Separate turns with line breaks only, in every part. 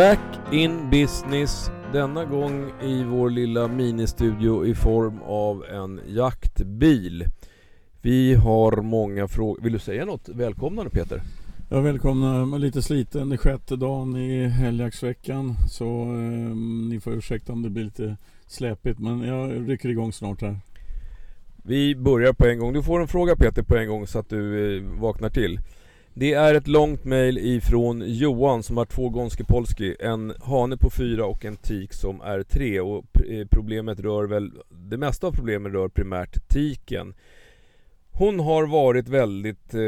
Back in business, denna gång i vår lilla ministudio i form av en jaktbil. Vi har många frågor. Vill du säga något välkomnande Peter?
Jag välkomnar lite sliten. Det är sjätte dagen i helgjaktsveckan. Så eh, ni får ursäkta om det blir lite släpigt. Men jag rycker igång snart här.
Vi börjar på en gång. Du får en fråga Peter på en gång så att du eh, vaknar till. Det är ett långt mail ifrån Johan som har två Gonski Polski, en hane på fyra och en tik som är tre och eh, problemet rör väl, det mesta av problemet rör primärt tiken. Hon har varit väldigt, eh,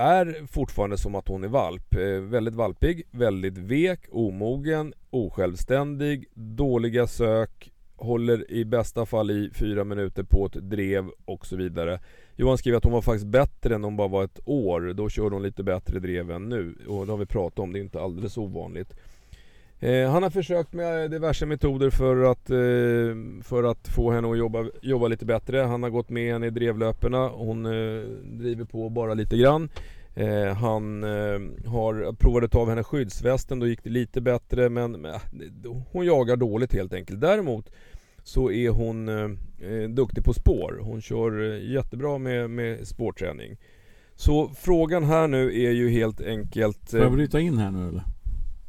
är fortfarande som att hon är valp. Eh, väldigt valpig, väldigt vek, omogen, osjälvständig, dåliga sök, håller i bästa fall i fyra minuter på ett drev och så vidare. Johan skriver att hon var faktiskt bättre än hon bara var ett år. Då körde hon lite bättre drev än nu. Och det har vi pratat om, det är inte alldeles ovanligt. Eh, han har försökt med diverse metoder för att, eh, för att få henne att jobba, jobba lite bättre. Han har gått med henne i drevlöperna. Hon eh, driver på bara lite grann. Eh, han eh, har provat av henne skyddsvästen, då gick det lite bättre men eh, hon jagar dåligt helt enkelt. Däremot så är hon eh, eh, duktig på spår. Hon kör eh, jättebra med, med spårträning. Så frågan här nu är ju helt enkelt...
Får jag bryta in här nu eller?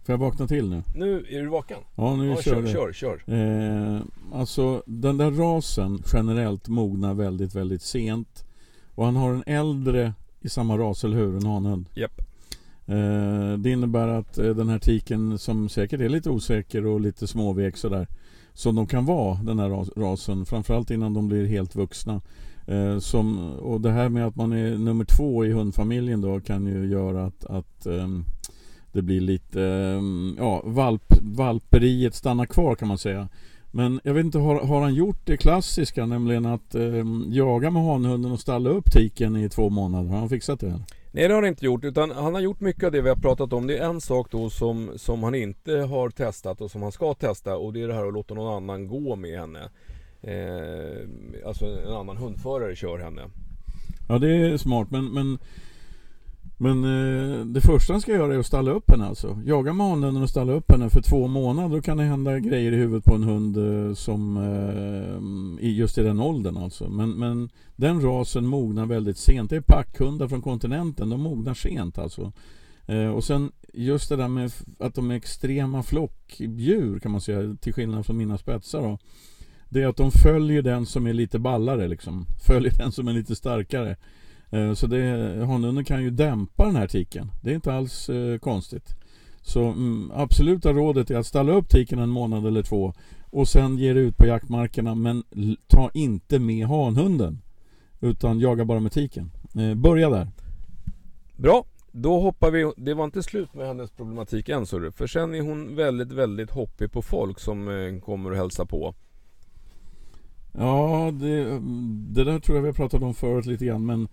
Får jag vakna till nu?
Nu, är du vaken?
Ja, nu
ja,
kör
kör, kör, kör.
Eh, alltså den där rasen generellt mognar väldigt, väldigt sent. Och han har en äldre i samma ras, eller hur? En hanhund.
Japp.
Eh, det innebär att eh, den här tiken som säkert är lite osäker och lite småvek sådär. Som de kan vara den här rasen. Framförallt innan de blir helt vuxna. Eh, som, och det här med att man är nummer två i hundfamiljen då kan ju göra att, att eh, det blir lite, eh, ja, valp, valperiet stannar kvar kan man säga. Men jag vet inte, har, har han gjort det klassiska, nämligen att eh, jaga med hanhunden och stalla upp tiken i två månader? Har han fixat det?
Nej det har han inte gjort, utan han har gjort mycket av det vi har pratat om. Det är en sak då som, som han inte har testat och som han ska testa och det är det här att låta någon annan gå med henne. Eh, alltså en annan hundförare kör henne.
Ja det är smart men, men men eh, det första han ska göra är att stalla upp henne alltså. Jaga med hanhunden och stalla upp henne för två månader. Då kan det hända grejer i huvudet på en hund eh, som eh, just i den åldern alltså. Men, men den rasen mognar väldigt sent. Det är packhundar från kontinenten. De mognar sent alltså. Eh, och sen just det där med att de är extrema flockdjur kan man säga. Till skillnad från mina spetsar då. Det är att de följer den som är lite ballare liksom. Följer den som är lite starkare. Eh, så det, hanhunden kan ju dämpa den här tiken. Det är inte alls eh, konstigt. Så mm, absoluta rådet är att ställa upp tiken en månad eller två och sen ge dig ut på jaktmarkerna men ta inte med hanhunden. Utan jaga bara med tiken. Eh, börja där.
Bra, då hoppar vi. Det var inte slut med hennes problematik än så För sen är hon väldigt, väldigt hoppig på folk som eh, kommer och hälsa på.
Ja, det, det där tror jag vi har pratat om förut lite grann men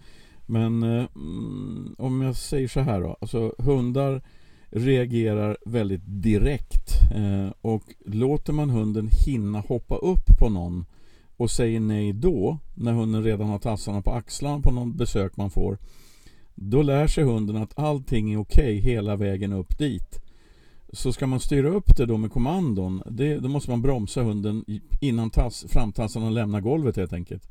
men eh, mm, om jag säger så här då. Alltså hundar reagerar väldigt direkt. Eh, och låter man hunden hinna hoppa upp på någon och säger nej då, när hunden redan har tassarna på axlarna på någon besök man får. Då lär sig hunden att allting är okej okay hela vägen upp dit. Så ska man styra upp det då med kommandon, det, då måste man bromsa hunden innan tass, framtassarna lämnar golvet helt enkelt.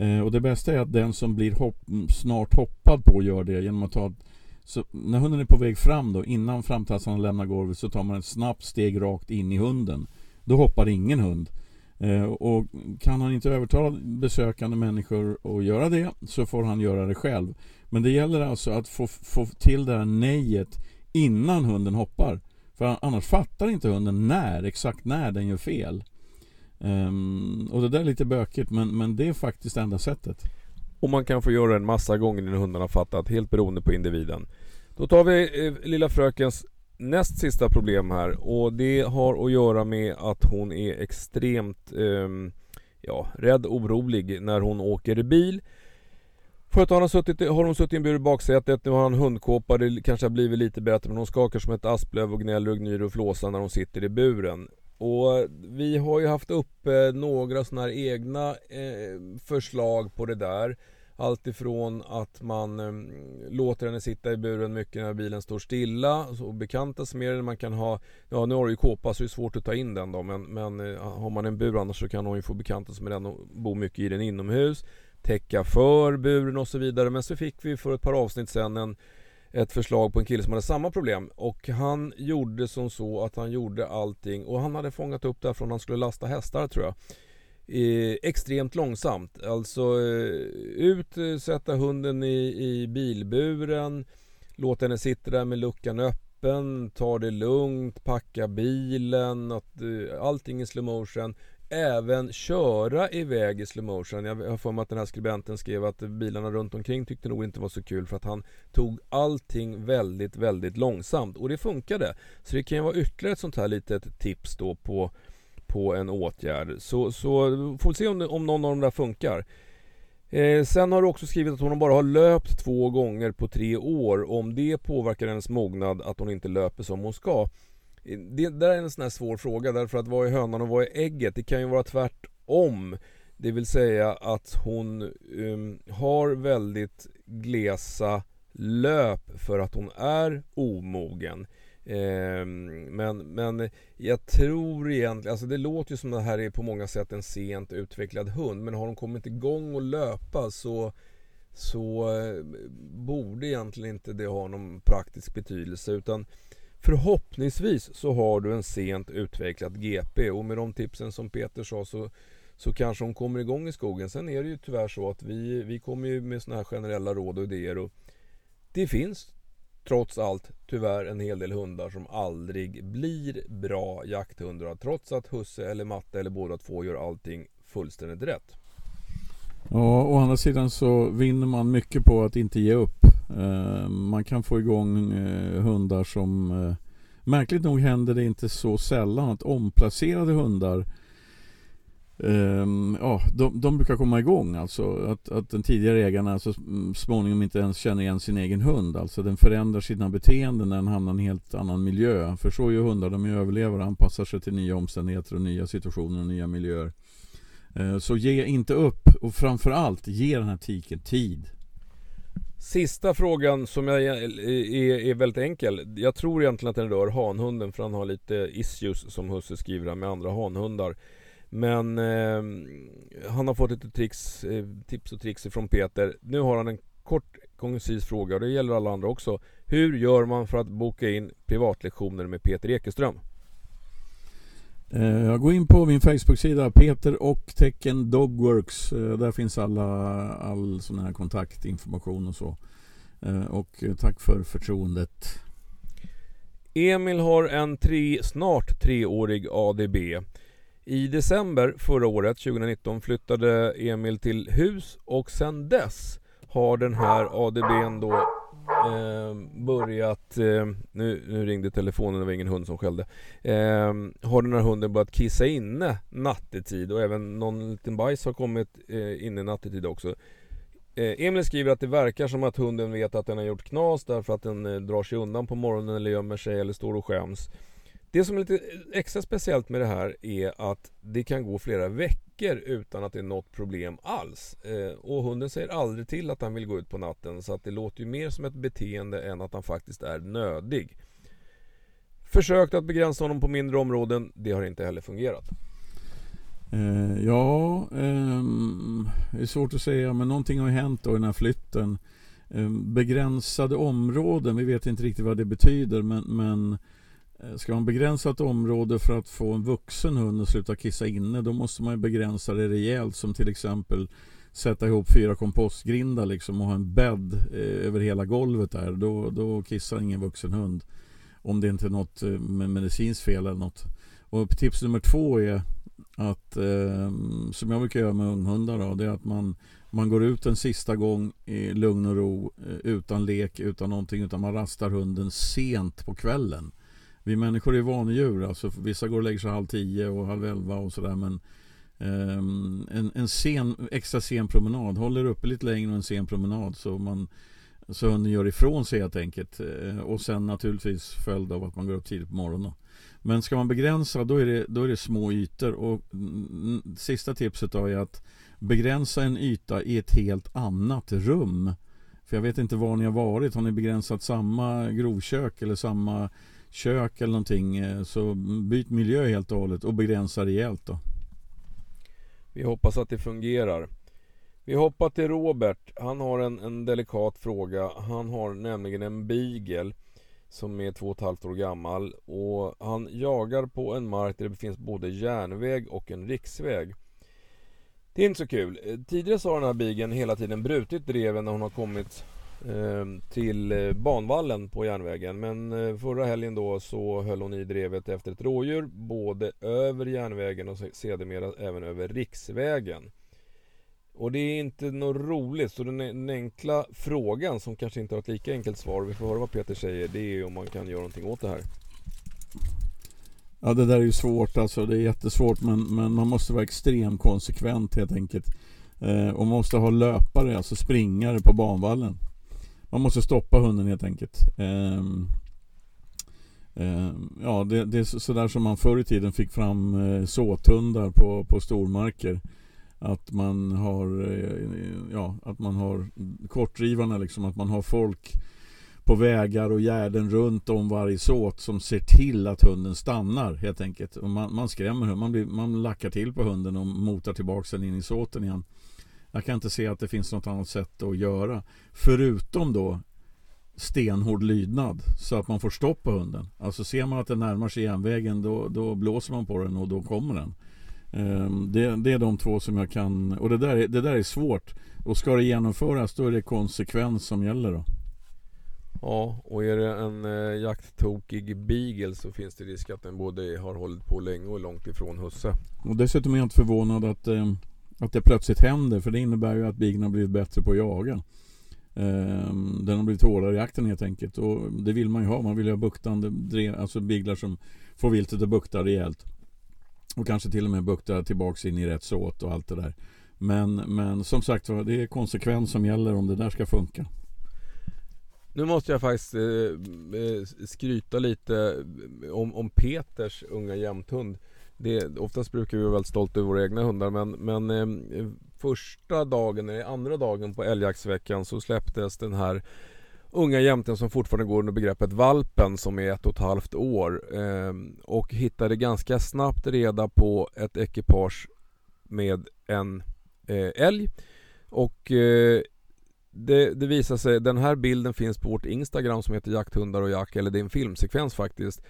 Eh, och det bästa är att den som blir hopp, mm, snart hoppad på gör det genom att ta så när hunden är på väg fram då, innan framtassarna lämnar golvet så tar man ett snabbt steg rakt in i hunden. Då hoppar ingen hund. Eh, och kan han inte övertala besökande människor att göra det så får han göra det själv. Men det gäller alltså att få, få till det här nejet innan hunden hoppar. För annars fattar inte hunden när, exakt när den gör fel. Um, och det där är lite bökigt men, men det är faktiskt enda sättet.
Och man kan få göra en massa gånger när hunden har fattat, helt beroende på individen. Då tar vi eh, lilla frökens näst sista problem här och det har att göra med att hon är extremt eh, ja, rädd, orolig när hon åker bil. Förut har hon suttit, har hon suttit i en bur i baksätet, nu har han hundkåpa, det kanske har blivit lite bättre men hon skakar som ett asplöv och gnäller och gnyr och flåsar när hon sitter i buren. Och vi har ju haft uppe eh, några sådana här egna eh, förslag på det där. Allt ifrån att man eh, låter henne sitta i buren mycket när bilen står stilla och bekanta sig med den. Man kan ha, ja nu har du ju kåpa så det är svårt att ta in den då men, men eh, har man en bur annars så kan hon ju få bekanta sig med den och bo mycket i den inomhus. Täcka för buren och så vidare. Men så fick vi för ett par avsnitt sen en ett förslag på en kille som hade samma problem och han gjorde som så att han gjorde allting och han hade fångat upp det från han skulle lasta hästar tror jag eh, extremt långsamt. Alltså eh, ut, eh, sätta hunden i, i bilburen, låta henne sitta där med luckan öppen, ta det lugnt, packa bilen, att, eh, allting i slow motion. Även köra iväg i slow motion. Jag har för mig att den här skribenten skrev att bilarna runt omkring tyckte nog inte var så kul för att han tog allting väldigt, väldigt långsamt och det funkade. Så det kan ju vara ytterligare ett sånt här litet tips då på på en åtgärd. Så, så får vi se om, om någon av de där funkar. Eh, sen har du också skrivit att hon bara har löpt två gånger på tre år. Om det påverkar hennes mognad att hon inte löper som hon ska. Det där är en sån här svår fråga därför att vad är hönan och vad är ägget? Det kan ju vara tvärtom. Det vill säga att hon um, har väldigt glesa löp för att hon är omogen. Ehm, men, men jag tror egentligen, alltså det låter ju som att det här är på många sätt en sent utvecklad hund men har hon kommit igång och löpa så så eh, borde egentligen inte det ha någon praktisk betydelse utan förhoppningsvis så har du en sent utvecklad GP och med de tipsen som Peter sa så, så kanske hon kommer igång i skogen. Sen är det ju tyvärr så att vi, vi kommer ju med sådana här generella råd och idéer och det finns trots allt tyvärr en hel del hundar som aldrig blir bra jakthundar trots att husse eller matte eller båda två gör allting fullständigt rätt.
Ja, å andra sidan så vinner man mycket på att inte ge upp. Eh, man kan få igång eh, hundar som eh, Märkligt nog händer det inte så sällan att omplacerade hundar Um, ja, de, de, brukar komma igång alltså. Att, att den tidigare ägaren alltså mm, småningom inte ens känner igen sin egen hund. Alltså den förändrar sina beteenden när den hamnar i en helt annan miljö. För så är ju hundar, de är överlevare och anpassar sig till nya omständigheter och nya situationer och nya miljöer. Uh, så ge inte upp och framförallt ge den här tiken tid.
Sista frågan som jag är, är, väldigt enkel. Jag tror egentligen att den rör hanhunden för han har lite issues som husse skriver med andra hanhundar. Men eh, han har fått lite tricks, eh, tips och tricks från Peter. Nu har han en kort koncis fråga och det gäller alla andra också. Hur gör man för att boka in privatlektioner med Peter Ekeström?
Eh, jag går in på min Facebook-sida Peter och tecken Dogworks. Eh, där finns alla, all sån här kontaktinformation och så. Eh, och tack för förtroendet.
Emil har en tre, snart treårig ADB. I december förra året, 2019, flyttade Emil till hus och sedan dess har den här ADBn då eh, börjat, eh, nu, nu, ringde telefonen, det var ingen hund som skällde. Eh, har den här hunden börjat kissa inne nattetid och även någon liten bajs har kommit eh, inne nattetid också. Eh, Emil skriver att det verkar som att hunden vet att den har gjort knas därför att den eh, drar sig undan på morgonen eller gömmer sig eller står och skäms. Det som är lite extra speciellt med det här är att det kan gå flera veckor utan att det är något problem alls. Eh, och hunden säger aldrig till att han vill gå ut på natten så att det låter ju mer som ett beteende än att han faktiskt är nödig. Försökt att begränsa honom på mindre områden, det har inte heller fungerat.
Eh, ja, eh, det är svårt att säga men någonting har hänt då i den här flytten. Eh, begränsade områden, vi vet inte riktigt vad det betyder men, men Eh, Eh, ska man begränsa ett område för att få en vuxen hund att sluta kissa inne då måste man begränsa det rejält som till exempel sätta ihop fyra kompostgrindar liksom och ha en bädd eh, över hela golvet där. Då, då kissar ingen vuxen hund. Om det inte är något eh, med medicinskt fel eller något. Och tips nummer två är att eh, som jag brukar göra med unghundar då, det är att man, man går ut en sista gång i lugn och ro eh, utan lek, utan någonting utan man rastar hunden sent på kvällen. Vi människor är vanedjur. Alltså, vissa går och lägger sig halv tio och halv elva och sådär. Men um, en, en sen, extra sen promenad. Håller uppe lite längre och en sen promenad. Så man så hunden gör ifrån sig helt enkelt. Eh, och sen naturligtvis följd av att man går upp tidigt på morgonen. Men ska man begränsa då är det, då är det små ytor. Och mm, mm, sista tipset då är att begränsa en yta i ett helt annat rum. För jag vet inte var ni har varit. Har ni begränsat samma grovkök eller samma kök eller någonting eh, så byt miljö helt och hållet och begränsa rejält då.
Vi hoppas att det fungerar. Vi hoppar till Robert. Han har en, en delikat fråga. Han har nämligen en beagle som är två och ett halvt år gammal och han jagar på en mark där det finns både järnväg och en riksväg. Det är inte så kul. Eh, tidigare så har den här bigen hela tiden brutit dreven när hon har kommit Ehm, till eh, banvallen på järnvägen. Men eh, förra helgen då så höll hon i drevet efter ett rådjur både över järnvägen och sedermera även över riksvägen. Och det är inte något roligt, så den, den, enkla frågan som kanske inte har ett lika enkelt svar, vi får höra vad Peter säger, det är om man kan göra någonting åt det här.
Ja det där är ju svårt alltså, det är jättesvårt men, men man måste vara extremt konsekvent helt enkelt. Eh, och man måste ha löpare, alltså springare på banvallen. Man måste stoppa hunden helt enkelt. Um, eh, ja det, det är sådär som man förr i tiden fick fram eh, såthundar på, på stormarker att man har eh, ja, att man har kortdrivarna liksom, att man har folk på vägar och gärden runt om varje såt som ser till att hunden stannar helt enkelt. Och man, man skrämmer hunden, man, blir, man lackar till på hunden och motar tillbaka den in i såten igen. Jag kan inte se att det finns något annat sätt att göra. Förutom då stenhård lydnad så att man får stopp på hunden. Alltså ser man att den närmar sig järnvägen då, då blåser man på den och då kommer den. Ehm, det, det, är de två som jag kan och det där, är, det där är svårt och ska det genomföras då är det konsekvens som gäller då.
Ja, och är det en eh, jakttokig beagle så finns det risk att den både har hållit på länge och långt ifrån husse.
Och dessutom är jag inte förvånad att, eh, att det plötsligt händer för det innebär ju att biggen har blivit bättre på att jaga. Eh, den har blivit hårdare i jakten helt enkelt och det vill man ju ha. Man vill ju ha buktande, alltså biglar som får viltet att bukta rejält. Och kanske till och med bukta tillbaks in i rätt såt och allt det där. Men, men som sagt det är konsekvens som gäller om det där ska funka.
Nu måste jag faktiskt eh, eh skryta lite om, om Peters unga jämthund. Det, oftast brukar vi vara väldigt stolta över våra egna hundar men, men eh, första dagen, eller andra dagen på älgjaktsveckan så släpptes den här unga jämten som fortfarande går under begreppet valpen som är ett och ett halvt år eh, och hittade ganska snabbt reda på ett ekipage med en eh, älg och eh, det, det visar sig, den här bilden finns på vårt Instagram som heter jakthundar och jack, eller det är en filmsekvens faktiskt.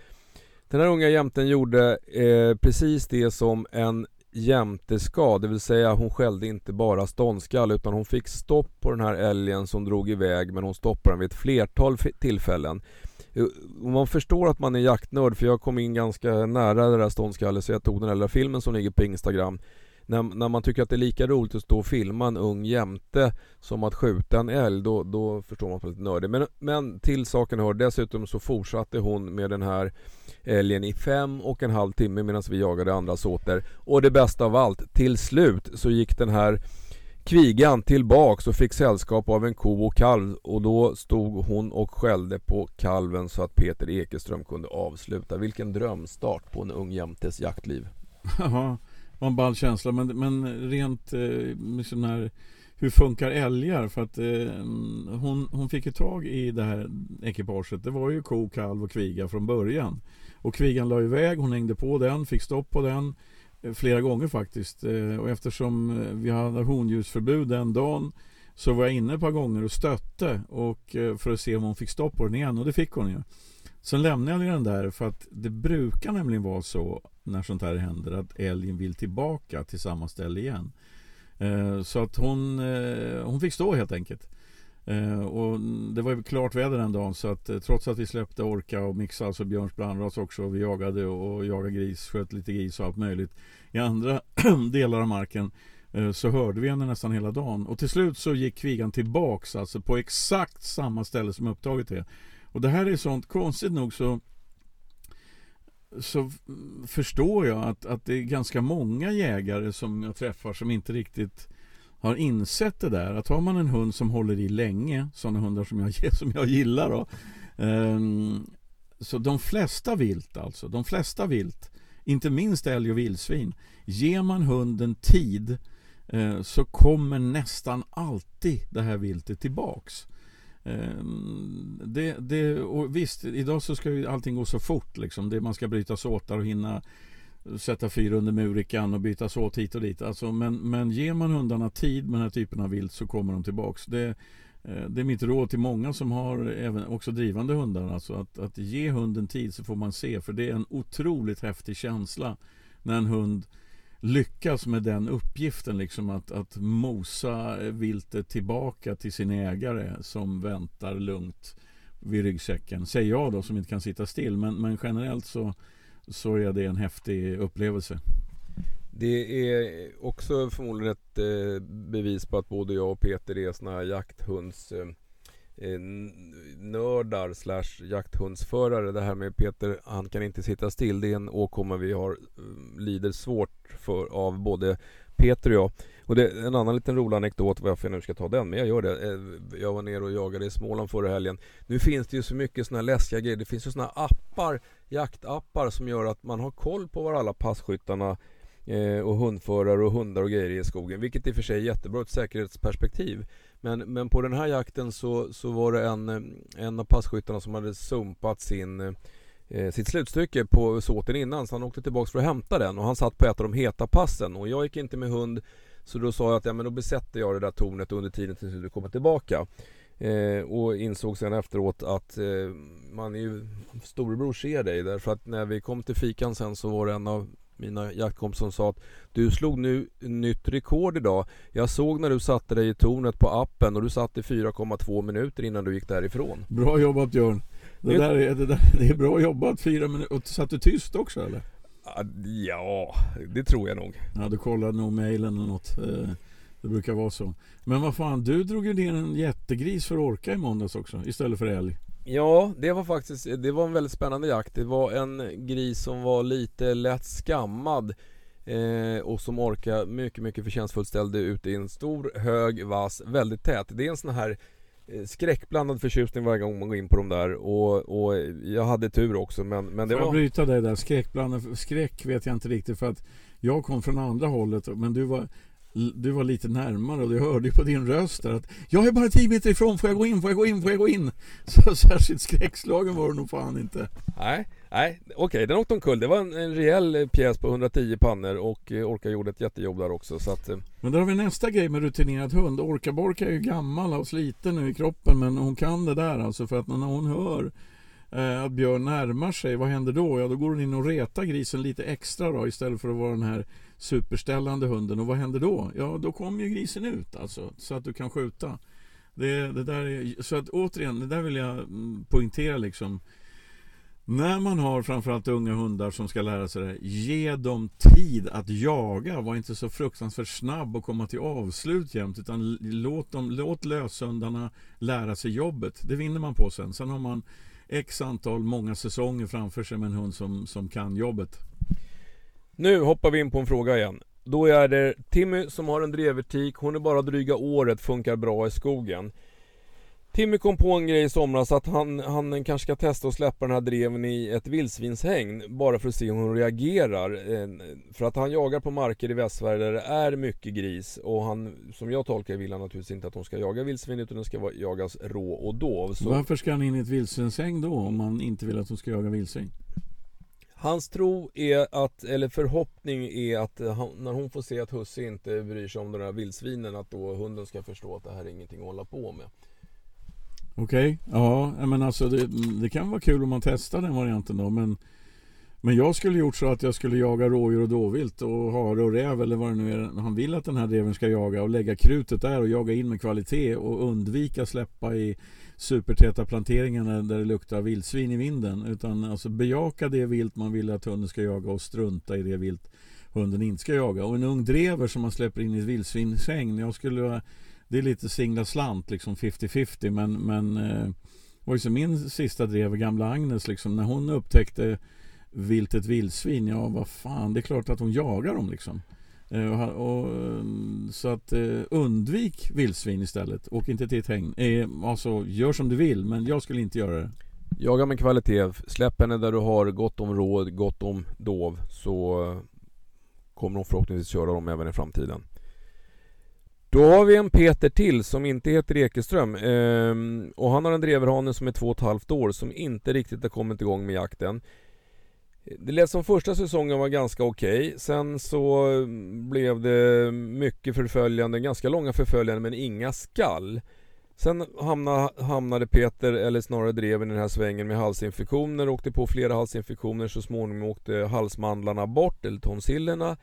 Den här unga jämten gjorde eh, precis det som en jämte ska, det vill säga hon skällde inte bara ståndskall utan hon fick stopp på den här älgen som drog iväg men hon stoppade den vid ett flertal tillfällen. Eh, man förstår att man är jaktnörd för jag kom in ganska nära det där ståndskallet så jag tog den där filmen som ligger på Instagram när, när man tycker att det är lika roligt att stå och filma en ung jämte som att skjuta en älg, då, då förstår man att man är lite nördig. Men, men till saken hör, dessutom så fortsatte hon med den här älgen i fem och en halv timme medan vi jagade andra såter. Och det bästa av allt, till slut så gick den här kvigan tillbaks och fick sällskap av en ko och kalv och då stod hon och skällde på kalven så att Peter Ekeström kunde avsluta. Vilken drömstart på en ung jämtes jaktliv
var en ball känsla. Men, men rent eh, sån här, hur funkar älgar? För att eh, hon, hon fick ju tag i det här ekipaget. Det var ju ko, kalv och kviga från början. Och kvigan la iväg, hon hängde på den, fick stopp på den eh, flera gånger faktiskt. Eh, och eftersom eh, vi hade honljusförbud den dagen så var jag inne ett par gånger och stötte och, eh, för att se om hon fick stopp på den igen och det fick hon ju. Sen lämnade jag den där för att det brukar nämligen vara så när sånt här händer att älgen vill tillbaka till samma ställe igen. Eh, så att hon, eh, hon fick stå helt enkelt. Eh, och det var ju klart väder den dagen så att trots att vi släppte Orka och mixade alltså Björns brandras också, och vi jagade och jagade gris, sköt lite gris och allt möjligt i andra delar av marken så hörde vi henne nästan hela dagen. Och till slut så gick kvigan tillbaks alltså på exakt samma ställe som upptaget är. Och det här är sånt, konstigt nog så så förstår jag att, att det är ganska många jägare som jag träffar som inte riktigt har insett det där. Att har man en hund som håller i länge, sådana hundar som jag, som jag gillar då. Um, så de flesta vilt alltså, de flesta vilt, inte minst älg och vildsvin, ger man hunden tid eh, så kommer nästan alltid det här viltet tillbaks. Ehm, det, det, och visst, idag så ska ju allting gå så fort. Liksom. Det, man ska bryta såtar och hinna sätta fyr under murikan och byta såt hit och dit. Alltså, men, men ger man hundarna tid med den här typen av vilt så kommer de tillbaks. Det, eh, det är mitt råd till många som har även också drivande hundar. Alltså att, att ge hunden tid så får man se. För det är en otroligt häftig känsla när en hund lyckas med den uppgiften. Liksom att, att mosa viltet tillbaka till sin ägare som väntar lugnt vid ryggsäcken. Säger jag då som inte kan sitta still. Men, men generellt så, så är det en häftig upplevelse.
Det är också förmodligen ett eh, bevis på att både jag och Peter är såna här jakthunds eh, eh nördar slash jakthundsförare. Det här med Peter, han kan inte sitta still. Det är en åkomma vi har, eh, lider svårt för av både Peter och jag. Och det en annan liten rolig anekdot varför jag nu ska ta den, men jag gör det. Eh, jag var nere och jagade i Småland förra helgen. Nu finns det ju så mycket såna här läskiga grejer. Det finns ju såna här appar, jaktappar som gör att man har koll på var alla passkyttarna eh, och hundförare och hundar och grejer i skogen. Vilket i och för sig är jättebra ur ett säkerhetsperspektiv. Men, men på den här jakten så, så var det en, eh, en av passkyttarna som hade sumpat sin eh, eh, sitt slutstycke på såten innan så han åkte tillbaks för att hämta den och han satt på ett av de heta passen och jag gick inte med hund så då sa jag att ja, men då besätter jag det där tornet under tiden tills du kommer tillbaka. Eh, och insåg sen efteråt att eh, man är ju storebror ser dig därför att när vi kom till fikan sen så var det en av mina jaktkompisar som sa att du slog nu nytt rekord idag. Jag såg när du satte dig i tornet på appen och du satt i 4,2 minuter innan du gick därifrån.
Bra jobbat Björn. Det, där är, det, där, det är bra jobbat, fyra minuter. Satt du tyst också eller?
Ja, det tror jag nog.
Ja, du kollade nog mejlen eller något. Eh, det brukar vara så. Men vad fan, du drog ju ner en jättegris för orka i måndags också, istället för älg.
Ja, det var faktiskt det var en väldigt spännande jakt. Det var en gris som var lite lätt skammad eh, och som orkade mycket, mycket förtjänstfullt ställde ut i en stor, hög, vass, väldigt tät. Det är en sån här skräckblandad förtjusning varje gång man går in på de där och, och jag hade tur också men, men det
Får
var...
jag bryta dig där? Skräckblandad, skräck vet jag inte riktigt för att jag kom från andra hållet men du var du var lite närmare och du hörde ju på din röst där att jag är bara tio meter ifrån, får jag gå in, får jag gå in, får jag gå in? Så särskilt skräckslagen var du nog fan inte.
Nej, nej, okej, okay, den åkte omkull. Det var en, en rejäl eh, pjäs på 110 pannor och eh, Orka gjorde ett jättejobb där också. Så att. Eh.
Men där har vi nästa grej med rutinerad hund. Orka Borka är ju gammal och sliten nu i kroppen men hon kan det där alltså för att när hon hör eh, att Björn närmar sig, vad händer då? Ja, då går hon in och retar grisen lite extra då istället för att vara den här superställande hunden. Och vad händer då? Ja, då kommer ju grisen ut alltså, så att du kan skjuta. Det, det där är, så att återigen, det där vill jag mm, poängtera liksom. När man har framförallt unga hundar som ska lära sig det ge dem tid att jaga. Var inte så fruktansvärt snabb och komma till avslut jämt. Utan låt, dem, låt löshundarna lära sig jobbet. Det vinner man på sen. Sen har man x antal, många säsonger framför sig med en hund som, som kan jobbet.
Nu hoppar vi in på en fråga igen. Då är det Timmy som har en drevertik, hon är bara dryga året, funkar bra i skogen. Timmy kom på en grej i somras att han, han kanske ska testa att släppa den här dreven i ett vildsvinshägn bara för att se hur hon reagerar. Eh, för att han jagar på marker i Västsverige där det är mycket gris och han, som jag tolkar vill han naturligtvis inte att de ska jaga vildsvin utan de ska jagas rå och dov.
Så... Varför ska han in i ett vildsvinshägn då om man inte vill att de ska jaga vildsvin?
Hans tro är att, eller förhoppning är att han, när hon får se att husse inte bryr sig om de där vildsvinen att då hunden ska förstå att det här är ingenting att hålla på med.
Okej, okay. ja men alltså det, det, kan vara kul om man testar den varianten då men Men jag skulle gjort så att jag skulle jaga rådjur och dåvilt och hare och räv eller vad det nu är han vill att den här dreven ska jaga och lägga krutet där och jaga in med kvalitet och undvika släppa i supertäta planteringarna där det luktar vildsvin i vinden. Utan alltså bejaka det vilt man vill att hunden ska jaga och strunta i det vilt hunden inte ska jaga. Och en ung drever som man släpper in i ett vildsvinshägn. Jag skulle, det är lite singla slant, liksom 50-50. Men, men eh, var ju som min sista drev, gamla Agnes, liksom, när hon upptäckte viltet vildsvin. Ja, vad fan, det är klart att hon jagar dem liksom. Eh, och, eh, så att eh, undvik vildsvin istället. Åk inte till ett hägn. Eh, alltså, gör som du vill, men jag skulle inte göra det.
Jaga med kvalitet. Släpp henne där du har gott om råd, gott om dov. Så kommer hon förhoppningsvis köra dem även i framtiden. Då har vi en Peter till som inte heter Ekeström ehm, och han har en dreverhane som är två och ett halvt år som inte riktigt har kommit igång med jakten. Det lät som första säsongen var ganska okej. Okay. Sen så blev det mycket förföljande, ganska långa förföljande men inga skall. Sen hamnade, hamnade Peter, eller snarare dreven i den här svängen med halsinfektioner, åkte på flera halsinfektioner, så småningom åkte halsmandlarna bort, eller tonsillerna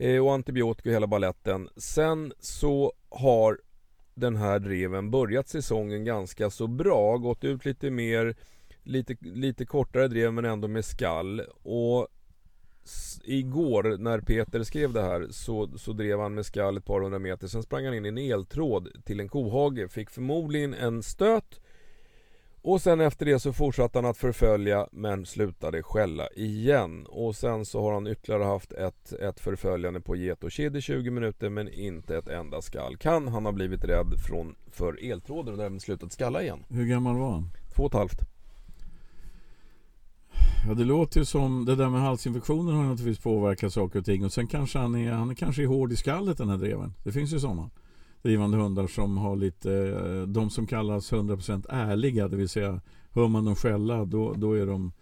eh, och antibiotika och hela balletten. Sen så har den här dreven börjat säsongen ganska så bra, gått ut lite mer, lite, lite kortare drev men ändå med skall. Och igår när Peter skrev det här så, så drev han med skall ett par hundra meter. Sen sprang han in i en eltråd till en kohage. Fick förmodligen en stöt. Och sen efter det så fortsatte han att förfölja men slutade skälla igen. Och sen så har han ytterligare haft ett, ett förföljande på get och kid i 20 minuter men inte ett enda skall. Kan han ha blivit rädd från, för eltråden och därmed slutat skalla igen?
Hur gammal var han?
Två och ett halvt.
Ja det låter ju som Det där med halsinfektioner har naturligtvis påverkat saker och ting och sen kanske han är Han är kanske är hård i skallet den här dreven Det finns ju sådana Drivande hundar som har lite eh, De som kallas 100% ärliga Det vill säga Hör man dem skälla då, då är de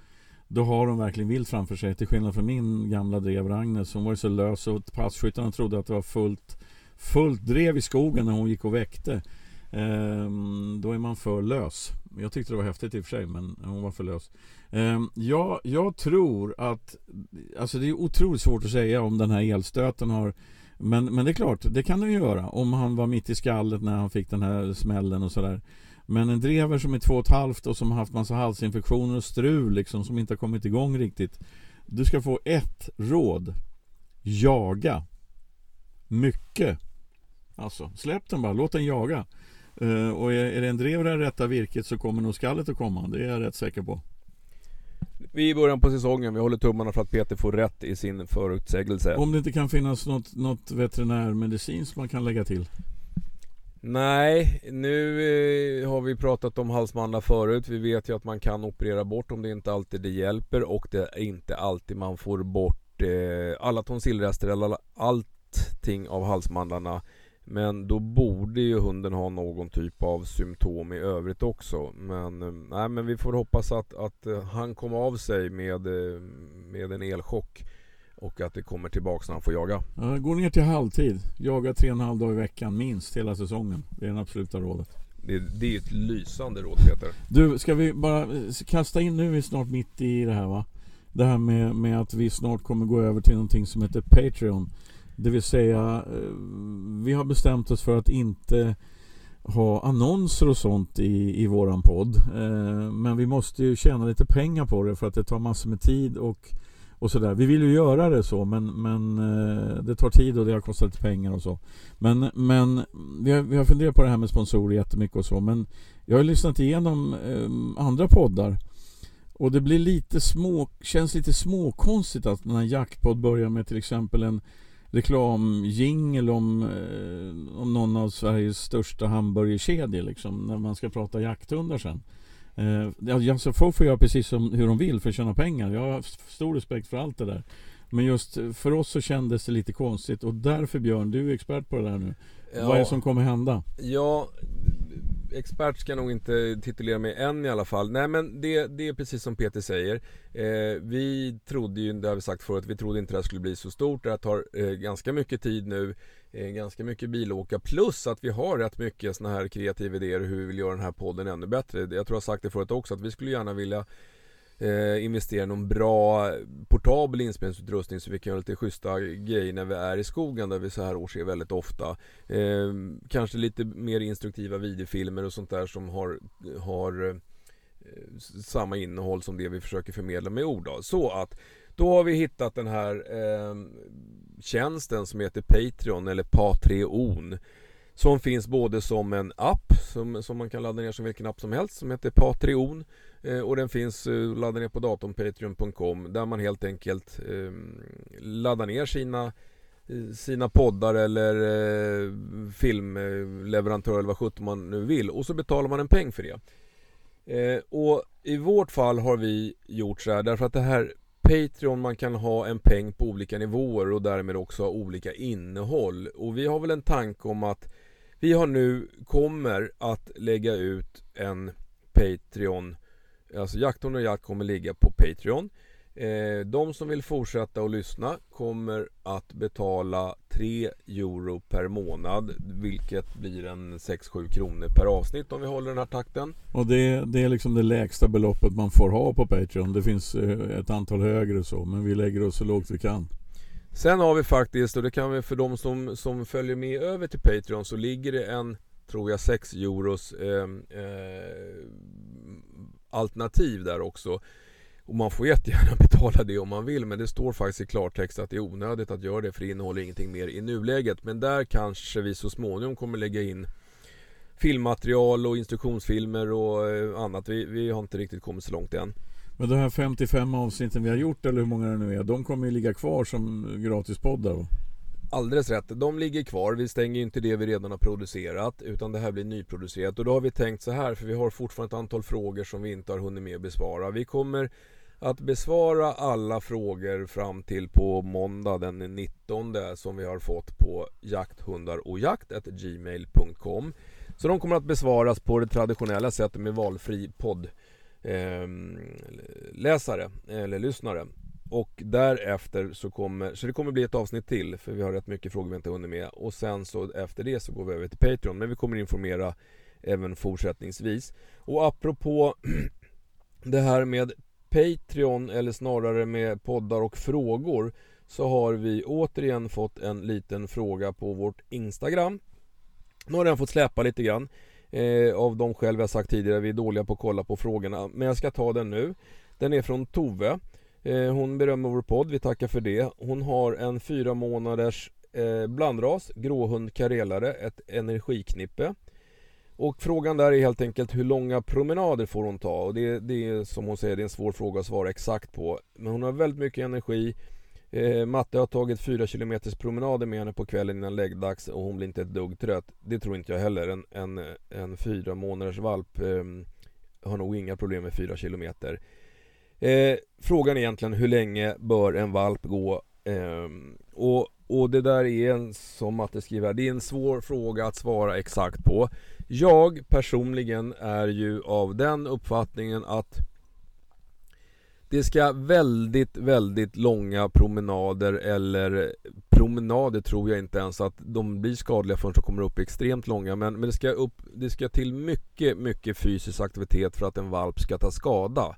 Då har de verkligen vilt framför sig. Till skillnad från min gamla drev-Ragnes. Som var så lös och passkyttarna trodde att det var fullt Fullt drev i skogen när hon gick och väckte. Ehm, Då är man för lös. Jag tyckte det var häftigt i och för sig men hon var för lös. Ehm, jag, jag tror att Alltså det är otroligt svårt att säga om den här elstöten har men, men det är klart, det kan den ju göra om han var mitt i skallet när han fick den här smällen och sådär. Men en drever som är två och ett halvt och som har haft massa halsinfektioner och strul liksom som inte har kommit igång riktigt. Du ska få ett råd. Jaga. Mycket. Alltså, släpp den bara, låt den jaga. Uh, Och är, är det en drever i rätta virket så kommer nog skallet att komma, det är jag rätt säker på
vi är i början på säsongen, vi håller tummarna för att Peter får rätt i sin förutsägelse.
Om det inte kan finnas något, något veterinärmedicin som man kan lägga till?
Nej, nu eh, har vi pratat om halsmandlar förut. Vi vet ju att man kan operera bort om det inte alltid det hjälper och det är inte alltid man får bort eh, alla tonsillrester eller allting av halsmandlarna men då borde ju hunden ha någon typ av symptom i övrigt också. Men, eh, nej, men vi får hoppas att, att eh, han kommer av sig med, eh, med en elchock. Och att det kommer tillbaka när han får jaga.
Ja, gå ner till halvtid. Jaga tre och en halv dag i veckan minst hela säsongen. Det är det absoluta rådet.
Det, det är ett lysande råd Peter.
Du, ska vi bara kasta in nu, vi är snart mitt i det här va? Det här med, med att vi snart kommer gå över till någonting som heter Patreon. Det vill säga, eh, vi har bestämt oss för att inte ha annonser och sånt i, i våran podd. Eh, men vi måste ju tjäna lite pengar på det för att det tar massor med tid och, och sådär. Vi vill ju göra det så men, men eh, det tar tid och det har kostat lite pengar och så. Men, men vi, har, vi har funderat på det här med sponsorer jättemycket och så men jag har lyssnat igenom eh, andra poddar och det blir lite små, känns lite småkonstigt att när en jackpodd börjar med till exempel en reklamjingel om, eh, om någon av Sveriges största hamburgerkedjor liksom, när man ska prata jakthundar sen. Eh, alltså folk får göra precis som hur de vill för att tjäna pengar. Jag har stor respekt för allt det där. Men just för oss så kändes det lite konstigt och därför Björn, du är expert på det där nu. Ja. Vad är det som kommer hända?
Ja, expert ska jag nog inte titulera mig än i alla fall. Nej men det, det är precis som Peter säger. Eh, vi trodde ju, det har vi sagt förut, vi trodde inte det här skulle bli så stort. Det här tar eh, ganska mycket tid nu. Eh, ganska mycket bilåka plus att vi har rätt mycket sådana här kreativa idéer hur vi vill göra den här podden ännu bättre. Jag tror jag har sagt det förut också att vi skulle gärna vilja eh, investera i någon bra portabel inspelningsutrustning så vi kan göra lite schyssta grejer när vi är i skogen där vi så här års är väldigt ofta. Eh, kanske lite mer instruktiva videofilmer och sånt där som har, har eh, samma innehåll som det vi försöker förmedla med ord. Då. Så att då har vi hittat den här eh, tjänsten som heter Patreon eller Patreon. Som finns både som en app som, som man kan ladda ner som vilken app som helst som heter Patreon. Eh, och den finns eh, laddad ner på datorn, patreon.com där man helt enkelt ehm, laddar ner sina eh, sina poddar eller eh, filmleverantörer eller vad sjutton man nu vill och så betalar man en peng för det. Eh, och i vårt fall har vi gjort så här därför att det här Patreon man kan ha en peng på olika nivåer och därmed också ha olika innehåll. Och vi har väl en tanke om att vi har nu kommer att lägga ut en Patreon Alltså Jakthund och Jakt kommer ligga på Patreon. Eh, de som vill fortsätta att lyssna kommer att betala 3 euro per månad Vilket blir en 6-7 kronor per avsnitt om vi håller den här takten.
Och det, det är liksom det lägsta beloppet man får ha på Patreon. Det finns eh, ett antal högre så men vi lägger oss så lågt vi kan.
Sen har vi faktiskt, och det kan vi för de som, som följer med över till Patreon så ligger det en, tror jag, 6 euros eh, eh, alternativ där också och man får jättegärna betala det om man vill men det står faktiskt i klartext att det är onödigt att göra det för det innehåller ingenting mer i nuläget. Men där kanske vi så småningom kommer lägga in filmmaterial och instruktionsfilmer och eh, annat. Vi, vi har inte riktigt kommit så långt än.
Men de här 55 avsnitten vi har gjort eller hur många det nu är, de kommer ju ligga kvar som gratispoddar?
Alldeles rätt, de ligger kvar. Vi stänger inte det vi redan har producerat utan det här blir nyproducerat. Och då har vi tänkt så här, för vi har fortfarande ett antal frågor som vi inte har hunnit med att besvara. Vi kommer att besvara alla frågor fram till på måndag den 19 som vi har fått på jakthundarojakt.gmail.com. Så de kommer att besvaras på det traditionella sättet med valfri poddläsare ehm, eh, eller lyssnare och därefter så kommer, så det kommer bli ett avsnitt till för vi har rätt mycket frågor vi inte hunnit med och sen så efter det så går vi över till Patreon men vi kommer informera även fortsättningsvis och apropå det här med Patreon eller snarare med poddar och frågor så har vi återigen fått en liten fråga på vårt Instagram. Nu har den fått släpa lite grann eh, av de skäl vi har sagt tidigare, vi är dåliga på att kolla på frågorna. Men jag ska ta den nu. Den är från Tove. Eh, hon berömmer vår podd, vi tackar för det. Hon har en fyra månaders eh, blandras, gråhund karelare, ett energiknippe. Och frågan där är helt enkelt hur långa promenader får hon ta? Och det, det är som hon säger, det är en svår fråga att svara exakt på. Men hon har väldigt mycket energi. Eh, Matte har tagit 4 km promenader med henne på kvällen innan läggdags och hon blir inte ett dugg trött. Det tror inte jag heller. En, en, en fyra månaders valp eh, har nog inga problem med 4 kilometer. Eh, frågan är egentligen hur länge bör en valp gå? Eh, och, och det där är en, som Matte skriver, det är en svår fråga att svara exakt på. Jag personligen är ju av den uppfattningen att det ska väldigt, väldigt långa promenader eller promenader tror jag inte ens att de blir skadliga förrän de kommer upp extremt långa men, men det, ska upp, det ska till mycket, mycket fysisk aktivitet för att en valp ska ta skada.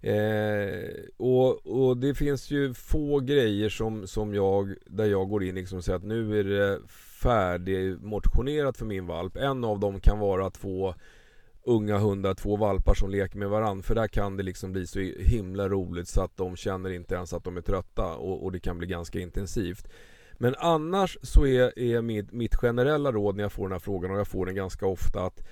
Eh, och, och, det finns ju få grejer som, som jag, där jag går in liksom och säger att nu är det färdigmotionerat för min valp. En av dem kan vara två unga hundar, två valpar som leker med varandra. För där kan det liksom bli så himla roligt så att de känner inte ens att de är trötta och, och det kan bli ganska intensivt. Men annars så är, är mitt, mitt generella råd när jag får den här frågan och jag får den ganska ofta att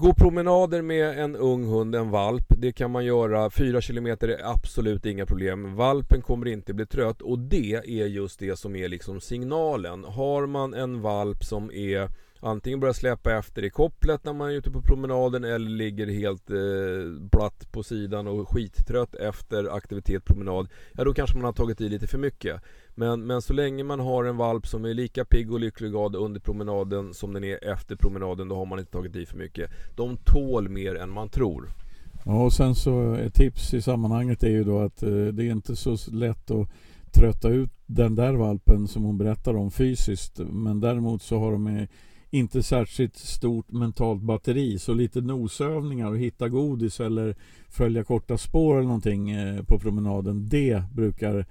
Gå promenader med en ung hund, en valp. Det kan man göra. 4 km är absolut inga problem. Valpen kommer inte bli trött och det är just det som är liksom signalen. Har man en valp som är antingen börjar släpa efter i kopplet när man är ute på promenaden eller ligger helt eh, platt på sidan och skittrött efter aktivitet promenad. Ja då kanske man har tagit i lite för mycket. Men, men så länge man har en valp som är lika pigg och lycklig under promenaden som den är efter promenaden då har man inte tagit i för mycket. De tål mer än man tror.
Ja och sen så ett tips i sammanhanget är ju då att eh, det är inte så lätt att trötta ut den där valpen som hon berättar om fysiskt. Men däremot så har de inte särskilt stort mentalt batteri så lite nosövningar och hitta godis eller följa korta spår eller någonting eh, på promenaden det brukar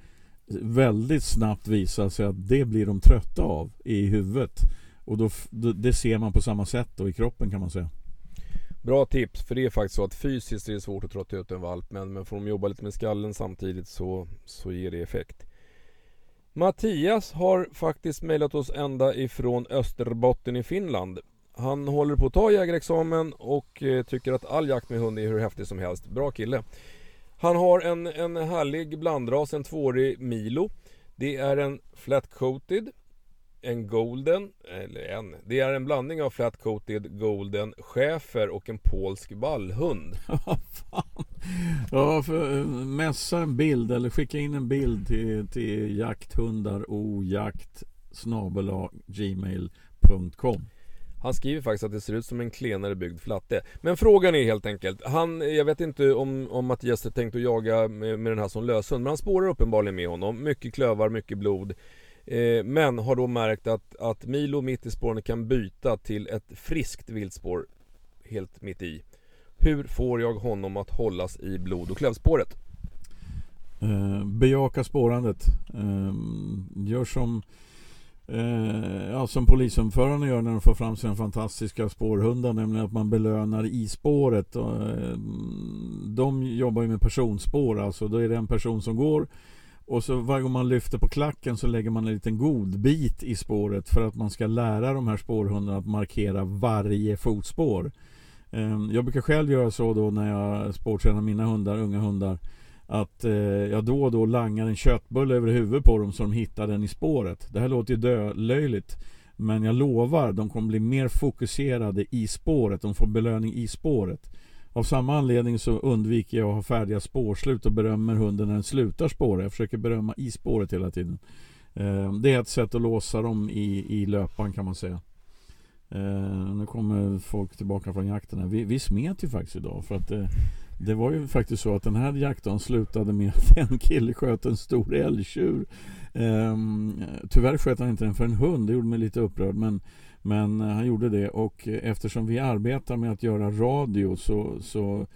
väldigt snabbt visa sig att det blir de trötta av i huvudet och då, det ser man på samma sätt då i kroppen kan man säga.
Bra tips, för det är faktiskt så att fysiskt är det svårt att trötta ut en valp men, men får de jobba lite med skallen samtidigt så, så ger det effekt. Mattias har faktiskt mejlat oss ända ifrån Österbotten i Finland. Han håller på att ta jägarexamen och eh, tycker att all jakt med hund är hur häftig som helst. Bra kille. Han har en, en härlig blandras, en tvåårig Milo. Det är en flat-coated, en golden, eller en, det är en blandning av flat-coated golden schäfer och en polsk vallhund.
Ja, för eh, mässa en bild eller skicka in en bild till, till gmail.com
Han skriver faktiskt att det ser ut som en klenare byggd flatte. Men frågan är helt enkelt, han, jag vet inte om, om Mattias är tänkt att jaga med, med den här som löshund, men han spårar uppenbarligen med honom. Mycket klövar, mycket blod. Eh, men har då märkt att, att Milo mitt i spåren kan byta till ett friskt viltspår helt mitt i. Hur får jag honom att hållas i blod och klövspåret?
Eh, bejaka spårandet. Eh, gör som eh, ja, som polisomförande gör när de får fram sina fantastiska spårhundar, nämligen att man belönar i spåret. Och, eh, de jobbar ju med personspår, alltså då är det en person som går och så varje gång man lyfter på klacken så lägger man en liten godbit i spåret för att man ska lära de här spårhundarna att markera varje fotspår. Ehm, jag brukar själv göra så då när jag spårtränar mina hundar, unga hundar att eh, jag då och då langar en köttbulle över huvudet på dem så de hittar den i spåret. Det här låter ju dölöjligt men jag lovar, de kommer bli mer fokuserade i spåret. De får belöning i spåret. Av samma anledning så undviker jag att ha färdiga spårslut och berömmer hunden när den slutar spåra. Jag försöker berömma i spåret hela tiden. Eh, det är ett sätt att låsa dem i, i löpan kan man säga. Eh, nu kommer folk tillbaka från jakten här. Vi, vi smet ju faktiskt idag för att eh, det var ju faktiskt så att den här jakten slutade med att en kille sköt en stor älgtjur. Ehm, tyvärr sköt han inte den för en hund, det gjorde mig lite upprörd. Men, men han gjorde det och eftersom vi arbetar med att göra radio så, så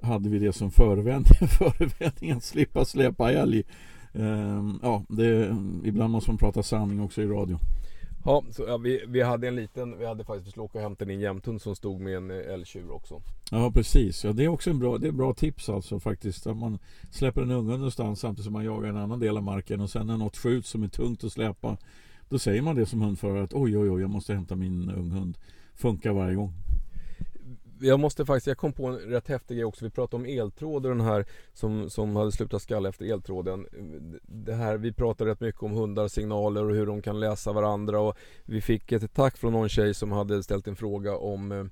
hade vi det som förevändning, förevändning att slippa släppa älg. Ehm, ja, det, ibland måste man prata sanning också i radio.
Ja, så, ja vi, vi hade en liten, vi hade faktiskt, vi skulle åka och hämta en jämthund som stod med en eh, älgtjur också.
Ja precis, ja, det är också en bra, det är bra tips alltså faktiskt. Att man släpper en unge någonstans samtidigt som man jagar en annan del av marken och sen när något skjuts som är tungt att släpa då säger man det som hundförare att oj oj oj jag måste hämta min unghund. Funkar varje gång
jag måste faktiskt, jag kom på en rätt häftig grej också. Vi pratade om eltråd och den här som, som hade slutat skalla efter eltråden. Det här, vi pratade rätt mycket om hundar, signaler och hur de kan läsa varandra och vi fick ett tack från någon tjej som hade ställt en fråga om eh,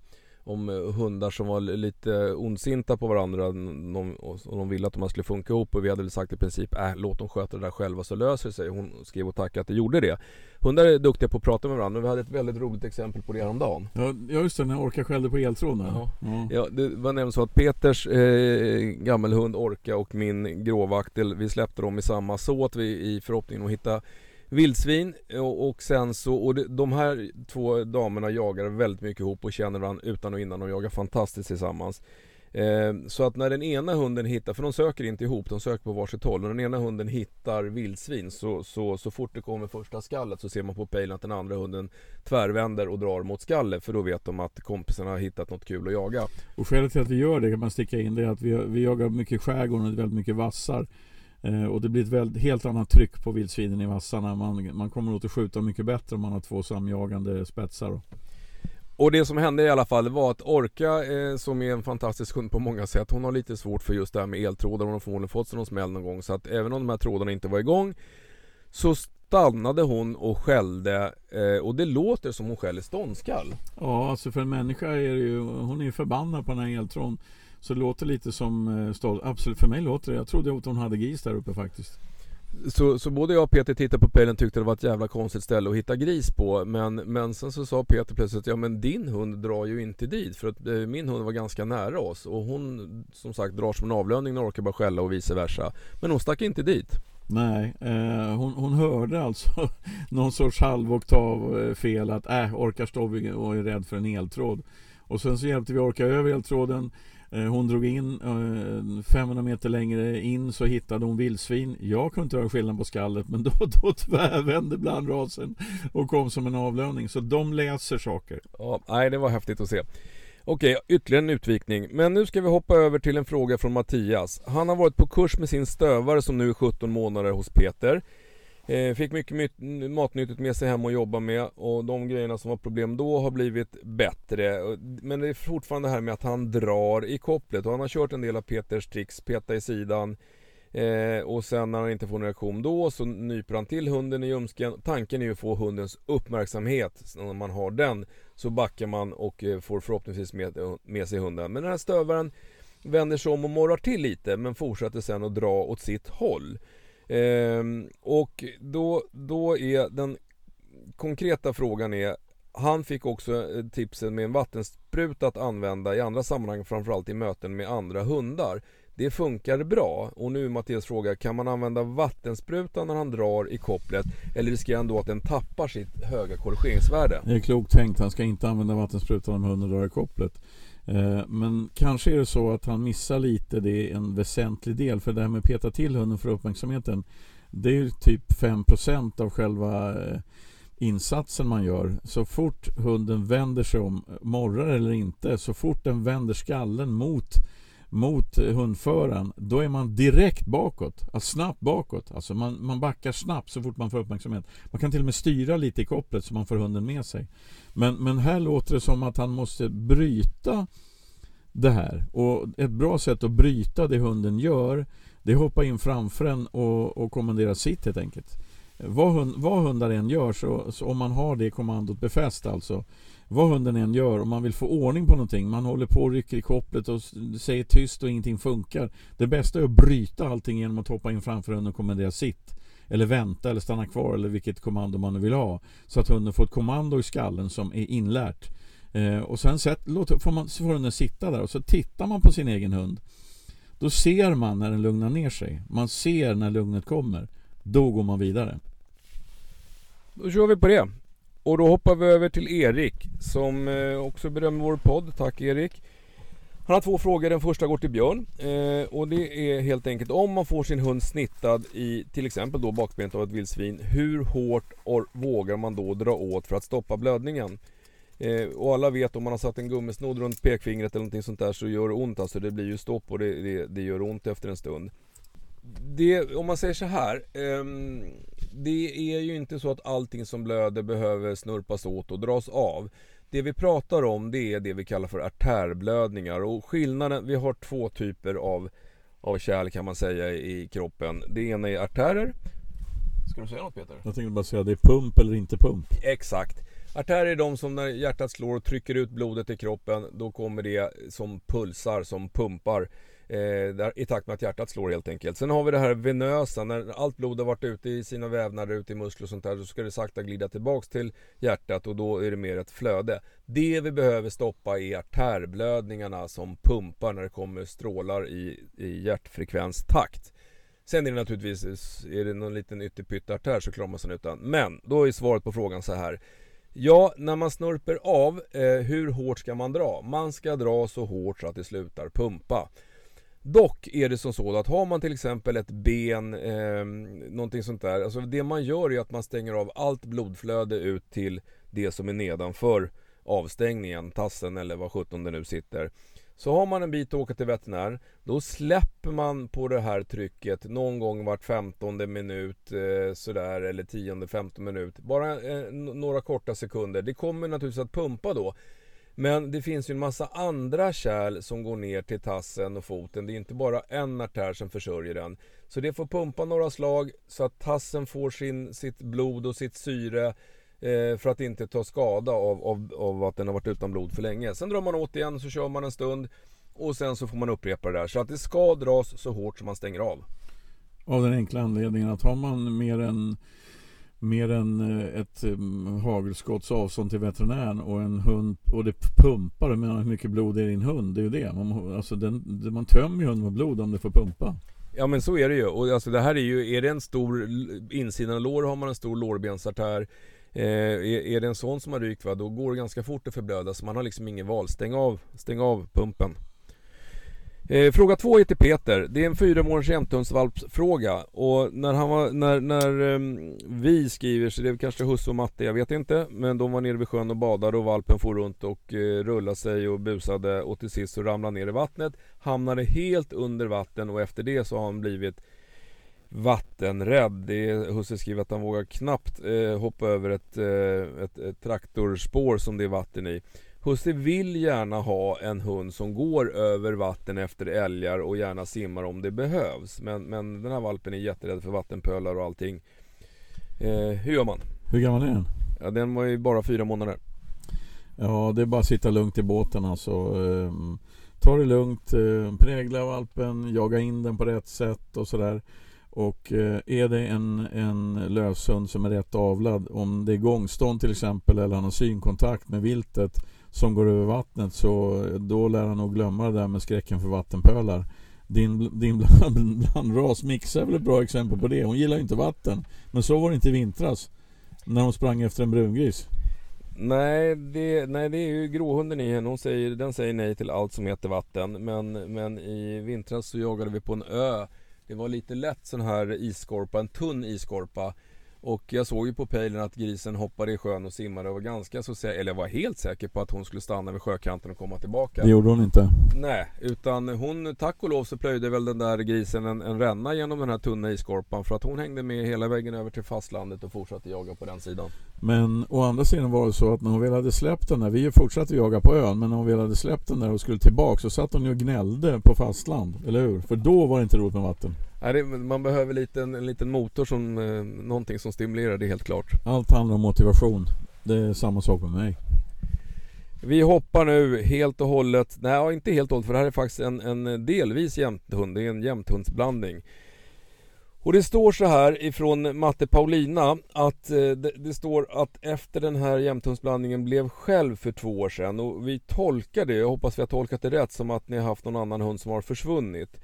om eh, hundar som var lite ondsinta på varandra och de ville att de skulle funka ihop och vi hade väl sagt i princip äh, låt dem sköta det där själva så löser det sig. Hon skrev och tackade att det gjorde det. Hundar är duktiga på att prata med varandra och vi hade ett väldigt roligt exempel på det häromdagen.
Ja just det, när Orka skällde på eltråden.
Ja. Ja. ja, det var nämligen så att Peters eh, gammelhund Orka och min gråvaktel vi släppte dem i samma såt vi, i förhoppningen att hitta vildsvin och, och sen så, och de här två damerna jagar väldigt mycket ihop och känner varandra utan och innan De jagar fantastiskt tillsammans. Eh, så att när den ena hunden hittar, för de söker inte ihop, de söker på varsitt håll. När den ena hunden hittar vildsvin så, så, så fort det kommer första skallet så ser man på pejlen att den andra hunden tvärvänder och drar mot skallet. För då vet de att kompisarna har hittat något kul att jaga.
Och skälet till att vi gör det kan man sticka in det är att vi, vi jagar mycket skärgården och väldigt mycket vassar. Eh, och det blir ett väldigt, helt annat tryck på vildsvinen i vassarna. Man, man kommer åt att skjuta mycket bättre om man har två samjagande spetsar.
Och det som hände i alla fall var att Orka, eh, som är en fantastisk hund på många sätt, hon har lite svårt för just det här med eltrådar. Hon har förmodligen fått sig någon smäll någon gång. Så att även om de här trådarna inte var igång så stannade hon och skällde eh, och det låter som hon skäller ståndskall.
Ja, alltså för en människa är det ju, hon är ju förbannad på den här eltråden. Så det låter lite som eh, stolt. Absolut, för mig låter det. Jag trodde att hon hade gris där uppe faktiskt.
Så, så både jag och Peter tittade på pejlen och tyckte det var ett jävla konstigt ställe att hitta gris på men, men sen så sa Peter plötsligt Ja men din hund drar ju inte dit för att eh, min hund var ganska nära oss och hon som sagt drar som en avlöning när hon orkar bara skälla och vice versa Men hon stack inte dit
Nej, eh, hon, hon, hörde alltså någon sorts halvoktav eh, fel att äh, orkar stå och är rädd för en eltråd och sen så hjälpte vi orka över eltråden Eh, hon drog in eh, 500 meter längre in så hittade hon vildsvin. Jag kunde inte höra skillnad på skallet men då, då tvärvände blandrasen och kom som en avlöning. Så de läser saker.
Ja, nej, det var häftigt att se. Okej, ytterligare en utvikning. Men nu ska vi hoppa över till en fråga från Mattias. Han har varit på kurs med sin stövare som nu är 17 månader hos Peter. Eh, fick mycket matnyttigt med sig hem och jobba med och de grejerna som var problem då har blivit bättre. Men det är fortfarande det här med att han drar i kopplet och han har kört en del av Peters tricks, peta i sidan eh, och sen när han inte får någon reaktion då så nyper han till hunden i ljumsken. Tanken är ju att få hundens uppmärksamhet. När man har den så backar man och eh, får förhoppningsvis med, eh, med sig hunden. Men den här stövaren vänder sig om och morrar till lite men fortsätter sen att dra åt sitt håll. Ehm, och då, då är den konkreta frågan är han fick också eh, tipsen med en vattenspruta att använda i andra sammanhang, framförallt i möten med andra hundar. Det funkar bra och nu är Mattias fråga, kan man använda vattensprutan när han drar i kopplet eller riskerar han då att den tappar sitt höga korrigeringsvärde?
Det är klokt tänkt, han ska inte använda vattensprutan om hunden drar i kopplet. Eh, men kanske är det så att han missar lite, det är en väsentlig del. För det här med att peta till hunden för uppmärksamheten Det är ju typ 5% av själva eh, insatsen man gör. Så fort hunden vänder sig om, morrar eller inte, så fort den vänder skallen mot mot hundföraren, då är man direkt bakåt, alltså snabbt bakåt. Alltså man, man backar snabbt så fort man får uppmärksamhet. Man kan till och med styra lite i kopplet så man får hunden med sig. Men, men här låter det som att han måste bryta det här. Och ett bra sätt att bryta det hunden gör, det är att hoppa in framför en och, och kommendera sitt helt enkelt. Vad, hund, vad hundar än gör, så, så om man har det kommandot befäst alltså, vad hunden än gör, om man vill få ordning på någonting, man håller på och rycker i kopplet och säger tyst och ingenting funkar. Det bästa är att bryta allting genom att hoppa in framför hunden och kommendera sitt. Eller vänta eller stanna kvar eller vilket kommando man nu vill ha. Så att hunden får ett kommando i skallen som är inlärt. Eh, och sen sätt, låt, får, man, så får hunden sitta där och så tittar man på sin egen hund. Då ser man när den lugnar ner sig. Man ser när lugnet kommer. Då går man vidare.
Då kör vi på det. Och då hoppar vi över till Erik som eh, också berömmer vår podd. Tack Erik. Han har två frågor. Den första går till Björn. Eh, och det är helt enkelt om man får sin hund snittad i till exempel då bakbenet av ett vildsvin. Hur hårt vågar man då dra åt för att stoppa blödningen? Eh, och alla vet om man har satt en gummisnodd runt pekfingret eller någonting sånt där så gör det ont alltså. Det blir ju stopp och det, det, det gör ont efter en stund. Det, om man säger så här. Eh, det är ju inte så att allting som blöder behöver snurpas åt och dras av. Det vi pratar om det är det vi kallar för artärblödningar och skillnaden, vi har två typer av, av kärl kan man säga i kroppen. Det ena är artärer. Ska du säga något Peter?
Jag tänkte bara säga det är pump eller inte pump.
Exakt. Artärer är de som när hjärtat slår och trycker ut blodet i kroppen, då kommer det som pulsar, som pumpar eh, i takt med att hjärtat slår helt enkelt. Sen har vi det här venösa, när allt blod har varit ute i sina vävnader, ute i muskler och sånt där, så ska det sakta glida tillbaks till hjärtat och då är det mer ett flöde. Det vi behöver stoppa är artärblödningarna som pumpar när det kommer strålar i, i hjärtfrekvenstakt. Sen är det naturligtvis, är det någon liten ytterpyttartär så klarar man sig utan. Men då är svaret på frågan så här. Ja, när man snurper av, eh, hur hårt ska man dra? Man ska dra så hårt så att det slutar pumpa. Dock är det som så att har man till exempel ett ben, eh, någonting sånt där. Alltså det man gör är att man stänger av allt blodflöde ut till det som är nedanför avstängningen, tassen eller vad sjutton det nu sitter. Så har man en bit att åka till veterinär, då släpper man på det här trycket någon gång vart femtonde minut eh, sådär eller tionde, femtonde minut. Bara eh, några korta sekunder. Det kommer naturligtvis att pumpa då. Men det finns ju en massa andra kärl som går ner till tassen och foten. Det är inte bara en artär som försörjer den. Så det får pumpa några slag så att tassen får sin, sitt blod och sitt syre eh, för att inte ta skada av, av, av att den har varit utan blod för länge. Sen drar man åt igen så kör man en stund och sen så får man upprepa det där. Så att det ska dras så hårt som man stänger av.
Av den enkla anledningen att har man mer än mer än eh, ett mm, hagelskotts avstånd till veterinären och en hund och det pumpar, men hur mycket blod är i din hund? Det är ju det. Man, alltså den, man tömmer ju hunden med blod om det får pumpa.
Ja men så är det ju. Och alltså det här är ju, är det en stor insidan av lår har man en stor lårbensartär. Eh, är, är det en sån som har rykt va, då går det ganska fort att förblöda så man har liksom ingen val. Stäng av, stäng av pumpen. Eh, fråga två är till Peter. Det är en fyra månaders jämthundsvalpsfråga. Och när, han var, när, när um, vi skriver, så det är kanske husse och matte, jag vet inte. Men de var nere vid sjön och badade och valpen for runt och eh, rullade sig och busade och till sist så ramlade ner i vattnet. Hamnade helt under vatten och efter det så har han blivit vattenrädd. Det är, husse skriver att han vågar knappt eh, hoppa över ett, eh, ett, ett traktorspår som det är vatten i. Husse vill gärna ha en hund som går över vatten efter älgar och gärna simmar om det behövs. Men, men den här valpen är jätterädd för vattenpölar och allting. Eh, hur gör man?
Hur gammal är den?
Ja, den var ju bara fyra månader.
Ja, det är bara att sitta lugnt i båten alltså. Ta det lugnt, eh, prägla valpen, jaga in den på rätt sätt och sådär. Och eh, är det en, en löshund som är rätt avlad, om det är gångstånd till exempel eller han har synkontakt med viltet som går över vattnet så då lär han nog glömma det där med skräcken för vattenpölar. Din, din bland, blandras Mixa är väl ett bra exempel på det. Hon gillar ju inte vatten. Men så var det inte i vintras. När hon sprang efter en brungris.
Nej det, nej, det är ju gråhunden i henne. Hon säger, den säger nej till allt som heter vatten. Men, men i vintras så jagade vi på en ö. Det var lite lätt sån här isskorpa, en tunn isskorpa. Och jag såg ju på pejlen att grisen hoppade i sjön och simmade och var ganska så säker, eller jag var helt säker på att hon skulle stanna vid sjökanten och komma tillbaka.
Det gjorde hon inte.
Nej, utan hon, tack och lov så plöjde väl den där grisen en, en ränna genom den här tunna iskorpan för att hon hängde med hela vägen över till fastlandet och fortsatte jaga på den sidan.
Men å andra sidan var det så att när hon väl hade släppt den där, vi fortsatte jaga på ön, men när hon väl hade släppt den där och skulle tillbaka så satt hon ju och gnällde på fastland, eller hur? För då var det inte roligt med vatten.
Det, man behöver lite, en liten motor som, eh, någonting som stimulerar det helt klart.
Allt handlar om motivation. Det är samma sak med mig.
Vi hoppar nu helt och hållet, nej inte helt och hållet för det här är faktiskt en, en delvis jämthund, det är en jämthundsblandning. Och det står så här ifrån Matte Paulina att eh, det, det, står att efter den här jämthundsblandningen blev själv för två år sedan och vi tolkar det, jag hoppas vi har tolkat det rätt, som att ni har haft någon annan hund som har försvunnit.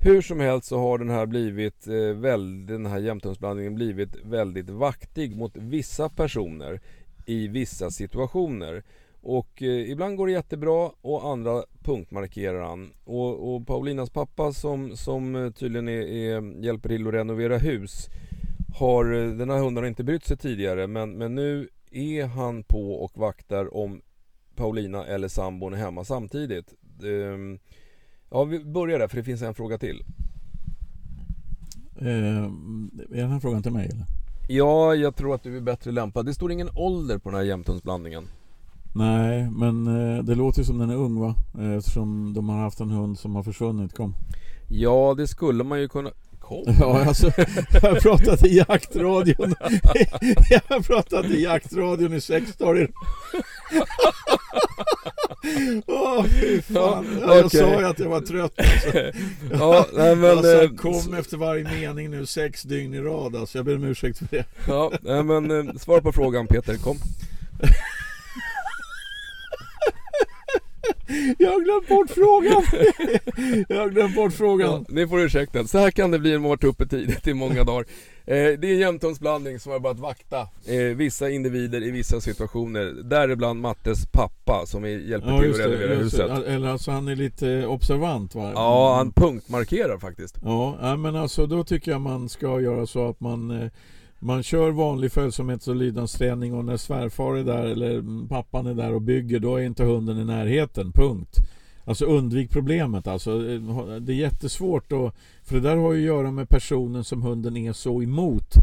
Hur som helst så har den här blivit eh, den här jämthundsblandningen blivit väldigt vaktig mot vissa personer i vissa situationer. Och eh, ibland går det jättebra och andra punktmarkerar han. Och, och Paulinas pappa som, som eh, tydligen är, är, hjälper till att renovera hus har eh, den här hunden har inte brytt sig tidigare men, men nu är han på och vaktar om Paulina eller sambon är hemma samtidigt. Um, Ja, vi börjar där för det finns en fråga till.
Eh, är den här frågan till mig eller?
Ja, jag tror att du är bättre lämpad. Det står ingen ålder på den här jämthundsblandningen.
Nej, men eh, det låter som den är ung va? Eh, eftersom de har haft en hund som har försvunnit. Kom.
Ja, det skulle man ju kunna... Kom.
Ja, alltså, jag har pratat i jaktradion. jag har pratat i jaktradion i sex dagar. Åh, oh, fy fan. Ja, jag okay. sa ju att jag var trött. Alltså.
ja, nej, men,
alltså, jag kom efter varje mening nu sex dygn i rad. Alltså. Jag ber om ursäkt för det.
ja, nej, men eh, svar på frågan Peter, kom.
Jag har glömt bort frågan. Jag har glömt bort frågan. Ja,
ni får ursäkta. Så här kan det bli när man varit uppe tidigt i många dagar. Eh, det är en jämthundsblandning som har börjat vakta eh, vissa individer i vissa situationer. Däribland Mattes pappa som hjälper ja, till att renovera huset.
Eller alltså han är lite observant va?
Ja, han punktmarkerar faktiskt.
Ja, men alltså då tycker jag man ska göra så att man eh, man kör vanlig följsamhets och lydnadsträning och när svärfar är där eller pappan är där och bygger då är inte hunden i närheten, punkt. Alltså undvik problemet alltså. Det är jättesvårt och, för det där har ju att göra med personen som hunden är så emot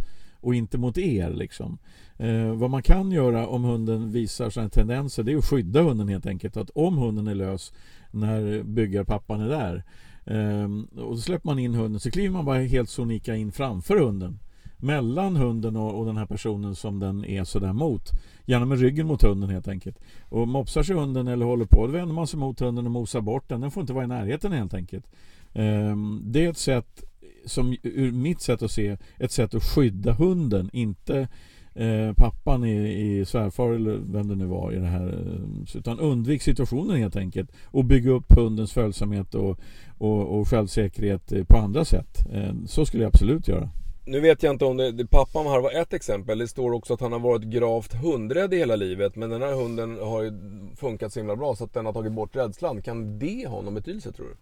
och inte mot er liksom. Eh, vad man kan göra om hunden visar sådana tendenser det är att skydda hunden helt enkelt. Att om hunden är lös när byggarpappan är där eh, och då släpper man in hunden så kliver man bara helt sonika in framför hunden mellan hunden och, och, den här personen som den är sådär mot. Gärna med ryggen mot hunden helt enkelt. Och mopsar sig hunden eller håller på, då vänder man sig mot hunden och mosar bort den. Den får inte vara i närheten helt enkelt. Um, det är ett sätt som ur mitt sätt att se ett sätt att skydda hunden, inte eh, pappan i, i svärfar eller vem det nu var i det här. Eh, utan undvik situationen helt enkelt och bygga upp hundens följsamhet och, och, och självsäkerhet eh, på andra sätt. Eh, så skulle jag absolut göra.
Nu vet jag inte om det, det pappan här var ett exempel. Det står också att han har varit gravt hundrädd i hela livet. Men den här hunden har ju funkat så himla bra så att den har tagit bort rädslan. Kan det ha någon betydelse tror du?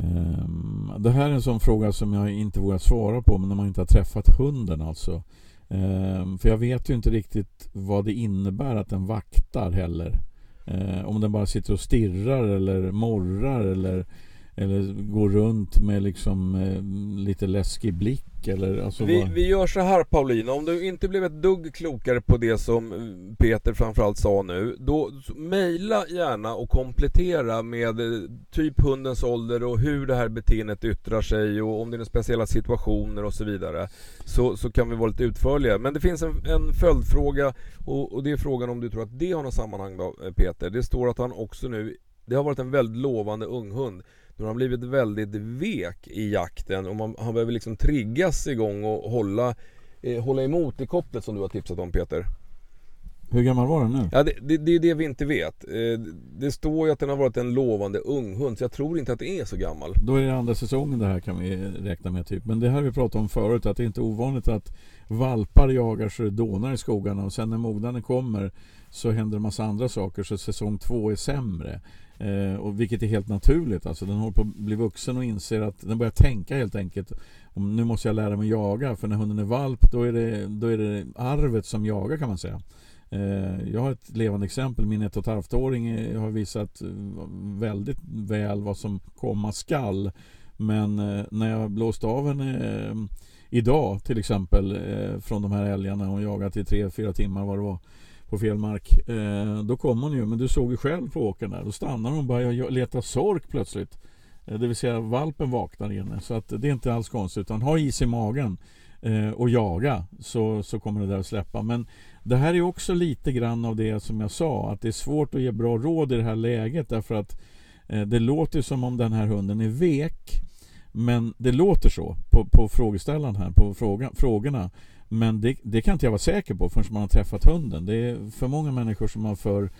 Um, det här är en sån fråga som jag inte vågar svara på men när man inte har träffat hunden alltså. Um, för jag vet ju inte riktigt vad det innebär att den vaktar heller. Ehm, om den bara sitter och stirrar eller morrar eller eller går runt med liksom eh, lite läskig blick eller alltså
vi, vad... vi gör så här Paulina, om du inte blev ett dugg klokare på det som Peter framförallt sa nu Då mejla gärna och komplettera med eh, typ hundens ålder och hur det här beteendet yttrar sig och om det är speciella situationer och så vidare. Så, så kan vi vara lite utförliga. Men det finns en, en följdfråga och, och det är frågan om du tror att det har något sammanhang då Peter. Det står att han också nu det har varit en väldigt lovande unghund. Nu har han blivit väldigt vek i jakten och man, han behöver liksom triggas igång och hålla, eh, hålla emot i kopplet som du har tipsat om Peter.
Hur gammal var den nu?
Ja, det, det, det är det vi inte vet. Eh, det står ju att den har varit en lovande unghund så jag tror inte att det är så gammal.
Då är det andra säsongen det här kan vi räkna med typ. Men det här vi pratat om förut att det är inte ovanligt att valpar jagar så det dånar i skogarna och sen när mognaden kommer så händer en massa andra saker så säsong två är sämre. Eh, och vilket är helt naturligt. Alltså, den håller på att bli vuxen och inser att den börjar tänka helt enkelt. Om, nu måste jag lära mig jaga för när hunden är valp då är det, då är det arvet som jagar kan man säga. Eh, jag har ett levande exempel. Min ett och ett halvt-åring eh, har visat eh, väldigt väl vad som komma skall. Men eh, när jag blåste av henne eh, idag till exempel eh, från de här älgarna Hon jagat i tre, fyra timmar vad det var på fel mark. Eh, då kom hon ju, men du såg ju själv på åkern där. Då stannar hon och börjar leta sork plötsligt. Eh, det vill säga valpen vaknar inne. Så att det är inte alls konstigt. Utan ha is i magen eh, och jaga så, så kommer det där att släppa. Men det här är också lite grann av det som jag sa, att det är svårt att ge bra råd i det här läget därför att eh, det låter som om den här hunden är vek. Men det låter så på, på frågeställaren här, på fråga, frågorna. Men det, det, kan inte jag vara säker på förrän man har träffat hunden. Det är för många människor som har för,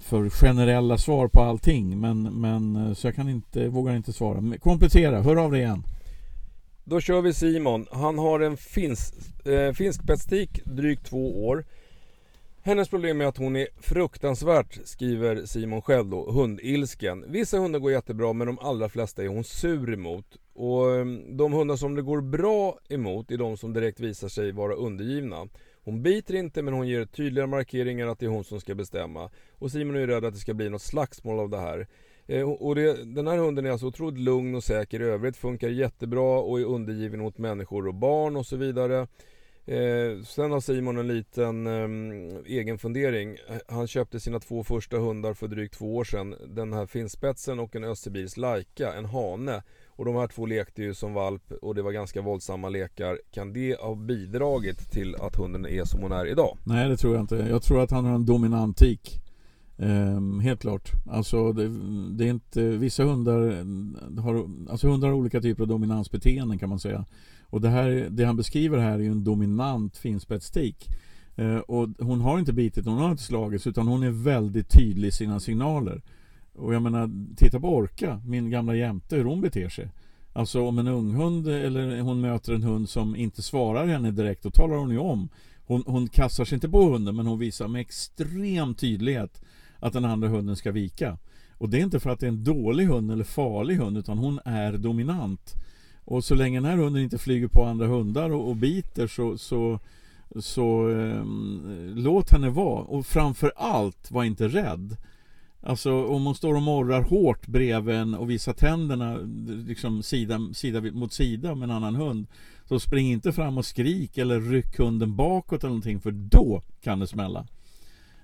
för generella svar på allting. Men, men, eh, så jag kan inte, vågar inte svara. Komplettera, hör av dig igen.
Då kör vi Simon. Han har en finsk, eh, finsk pestik, drygt två år. Hennes problem är att hon är fruktansvärt, skriver Simon själv då, hundilsken. Vissa hundar går jättebra men de allra flesta är hon sur emot. Och ehm, de hundar som det går bra emot är de som direkt visar sig vara undergivna. Hon biter inte men hon ger tydliga markeringar att det är hon som ska bestämma. Och Simon är rädd att det ska bli något slagsmål av det här. Eh, och det, den här hunden är alltså otroligt lugn och säker i övrigt, funkar jättebra och är undergiven mot människor och barn och så vidare. Eh, sen har Simon en liten eh, egen fundering. Han köpte sina två första hundar för drygt två år sedan. Den här finspetsen och en Österbils Laika, en hane. Och de här två lekte ju som valp och det var ganska våldsamma lekar. Kan det ha bidragit till att hunden är som hon är idag?
Nej det tror jag inte. Jag tror att han har en dominant tik. Um, helt klart. Alltså det, det, är inte, vissa hundar har, alltså hundar har olika typer av dominansbeteenden kan man säga. Och det, här, det han beskriver här är ju en dominant finspetstik. Eh, och hon har inte bitit, hon har inte slagits utan hon är väldigt tydlig i sina signaler. Och jag menar, titta på Orka, min gamla jämte, hur hon beter sig. Alltså om en unghund eller hon möter en hund som inte svarar henne direkt, då talar hon ju om. Hon, hon kastar sig inte på hunden men hon visar med extrem tydlighet att den andra hunden ska vika. Och det är inte för att det är en dålig hund eller farlig hund utan hon är dominant. Och så länge den här hunden inte flyger på andra hundar och, och biter så, så, så eh, låt henne vara. Och framför allt, var inte rädd. Alltså om hon står och morrar hårt bredvid en och visar tänderna liksom sida, sida mot sida med en annan hund så spring inte fram och skrik eller ryck hunden bakåt eller någonting för då kan det smälla.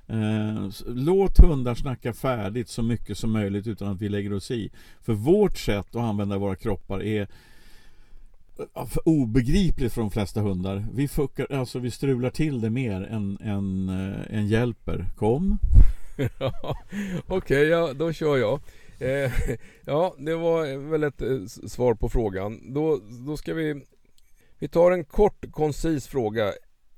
Eh, låt hundar snacka färdigt så mycket som möjligt utan att vi lägger oss i. För vårt sätt att använda våra kroppar är obegripligt för de flesta hundar. Vi, fuckar, alltså vi strular till det mer än, än, eh, äh, än hjälper. Kom!
Okej, okay, ja, då kör jag. Eh, ja, det var väl ett eh, svar på frågan. Då, då ska vi... Vi tar en kort koncis fråga.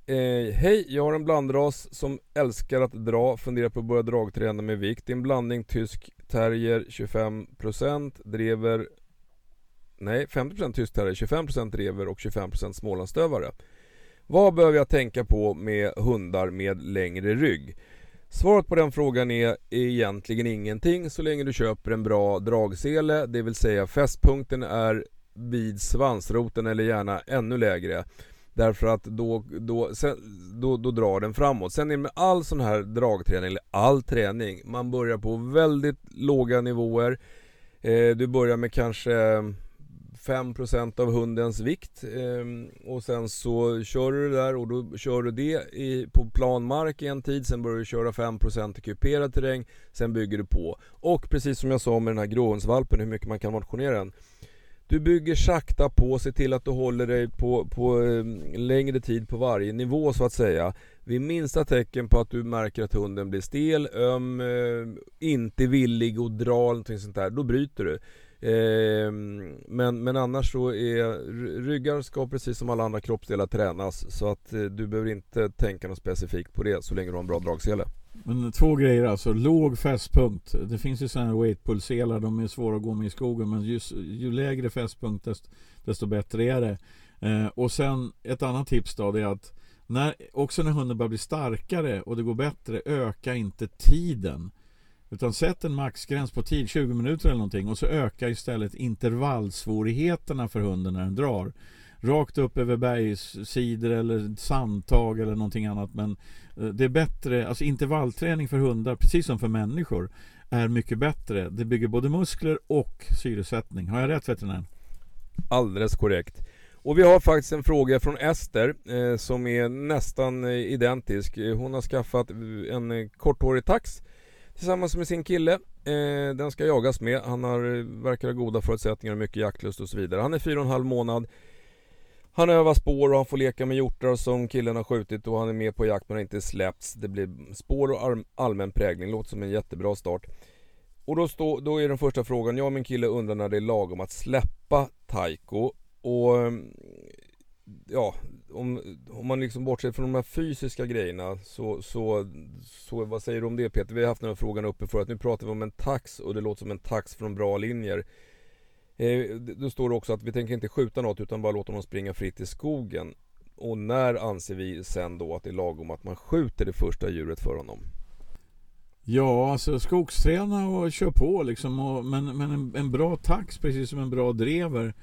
Eh, Hej, jag har en blandras som älskar att dra, funderar på att börja dragträna med vikt. Det är en blandning tysk terrier 25% drever Nej, 50% tysk 25% rever och 25% smålandsstövare. Vad behöver jag tänka på med hundar med längre rygg? Svaret på den frågan är egentligen ingenting så länge du köper en bra dragsele, det vill säga fästpunkten är vid svansroten eller gärna ännu lägre. Därför att då, då, sen, då, då drar den framåt. Sen är det med all sån här dragträning, eller all träning, man börjar på väldigt låga nivåer. Eh, du börjar med kanske 5% av hundens vikt eh, och sen så kör du det där och då kör du det i, på plan mark i en tid, sen börjar du köra 5% i kuperad terräng, sen bygger du på. Och precis som jag sa med den här gråhundsvalpen, hur mycket man kan motionera den. Du bygger sakta på, se till att du håller dig på, på eh, längre tid på varje nivå så att säga. Vid minsta tecken på att du märker att hunden blir stel, öm, eh, inte villig att dra någonting sånt där, då bryter du. Eh, men, men annars så är ryggar ska precis som alla andra kroppsdelar tränas så att eh, du behöver inte tänka något specifikt på det så länge du har en bra dragsele.
Men två grejer alltså, låg fästpunkt. Det finns ju sådana här weightpullselar, de är svåra att gå med i skogen men ju, ju lägre fästpunkt desto, desto bättre är det. Eh, och sen ett annat tips då det är att när, också när hunden börjar bli starkare och det går bättre, öka inte tiden. Utan sätt en maxgräns på tid, 20 minuter eller någonting och så ökar istället intervallsvårigheterna för hunden när den drar. Rakt upp över bergssidor eller sandtag eller någonting annat men eh, det är bättre, alltså intervallträning för hundar precis som för människor är mycket bättre. Det bygger både muskler och syresättning. Har jag rätt veterinär?
Alldeles korrekt. Och vi har faktiskt en fråga från Ester eh, som är nästan eh, identisk. Hon har skaffat eh, en korthårig tax tillsammans med sin kille. Eh, den ska jagas med. Han har, verkar ha goda förutsättningar och mycket jaktlust och så vidare. Han är fyra och en halv månad. Han övar spår och han får leka med hjortar som killen har skjutit och han är med på jakt men har inte släppts. Det blir spår och allmän prägling. Låter som en jättebra start. Och då, stå, då är den första frågan, jag och min kille undrar när det är lagom att släppa Taiko. Och ja, om, om man liksom bortser från de här fysiska grejerna så, så, så vad säger du om det Peter? Vi har haft den här frågan uppe för att nu pratar vi om en tax och det låter som en tax från bra linjer. Eh, då står det också att vi tänker inte skjuta något utan bara låta dem springa fritt i skogen. Och när anser vi sen då att det är lagom att man skjuter det första djuret för honom?
Ja, alltså skogsträna och kör på liksom. Och, men men en, en bra tax, precis som en bra drever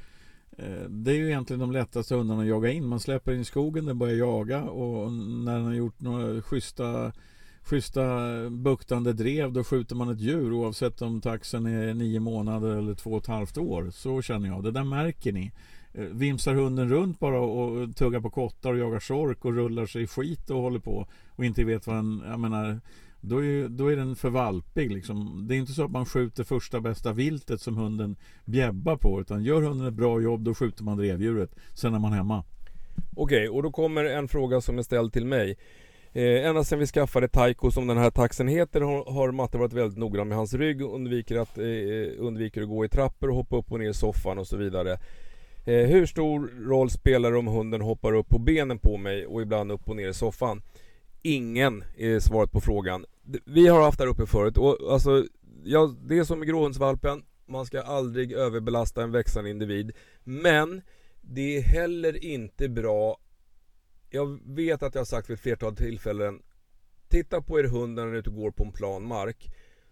Eh, det är ju egentligen de lättaste hundarna att jaga in. Man släpper in i skogen, den börjar jaga och när den har gjort några schyssta, schyssta buktande drev då skjuter man ett djur oavsett om taxen är nio månader eller två och ett halvt år. Så känner jag. Det där märker ni. Eh, vimsar hunden runt bara och tuggar på kottar och jagar sork och rullar sig i skit och håller på och inte vet vad den... Jag menar, då är, då är den för valpig. Liksom. Det är inte så att man skjuter första bästa viltet som hunden bjäbbar på. Utan gör hunden ett bra jobb, då skjuter man drevdjuret. Sen är man hemma.
Okej, och då kommer en fråga som är ställd till mig. Eh, ända sedan vi skaffade Taiko som den här taxen heter har, har Matte varit väldigt noggrann med hans rygg. Undviker att, eh, eh undviker att gå i trappor och hoppa upp och ner i soffan och så vidare. Eh, hur stor roll spelar det om hunden hoppar upp på benen på mig och ibland upp och ner i soffan? Ingen är svaret på frågan. Vi har haft det här uppe förut och alltså, ja, det är som med gråhundsvalpen. Man ska aldrig överbelasta en växande individ. Men det är heller inte bra. Jag vet att jag har sagt vid ett flertal tillfällen. Titta på er hund när den är ute och går på en plan mark.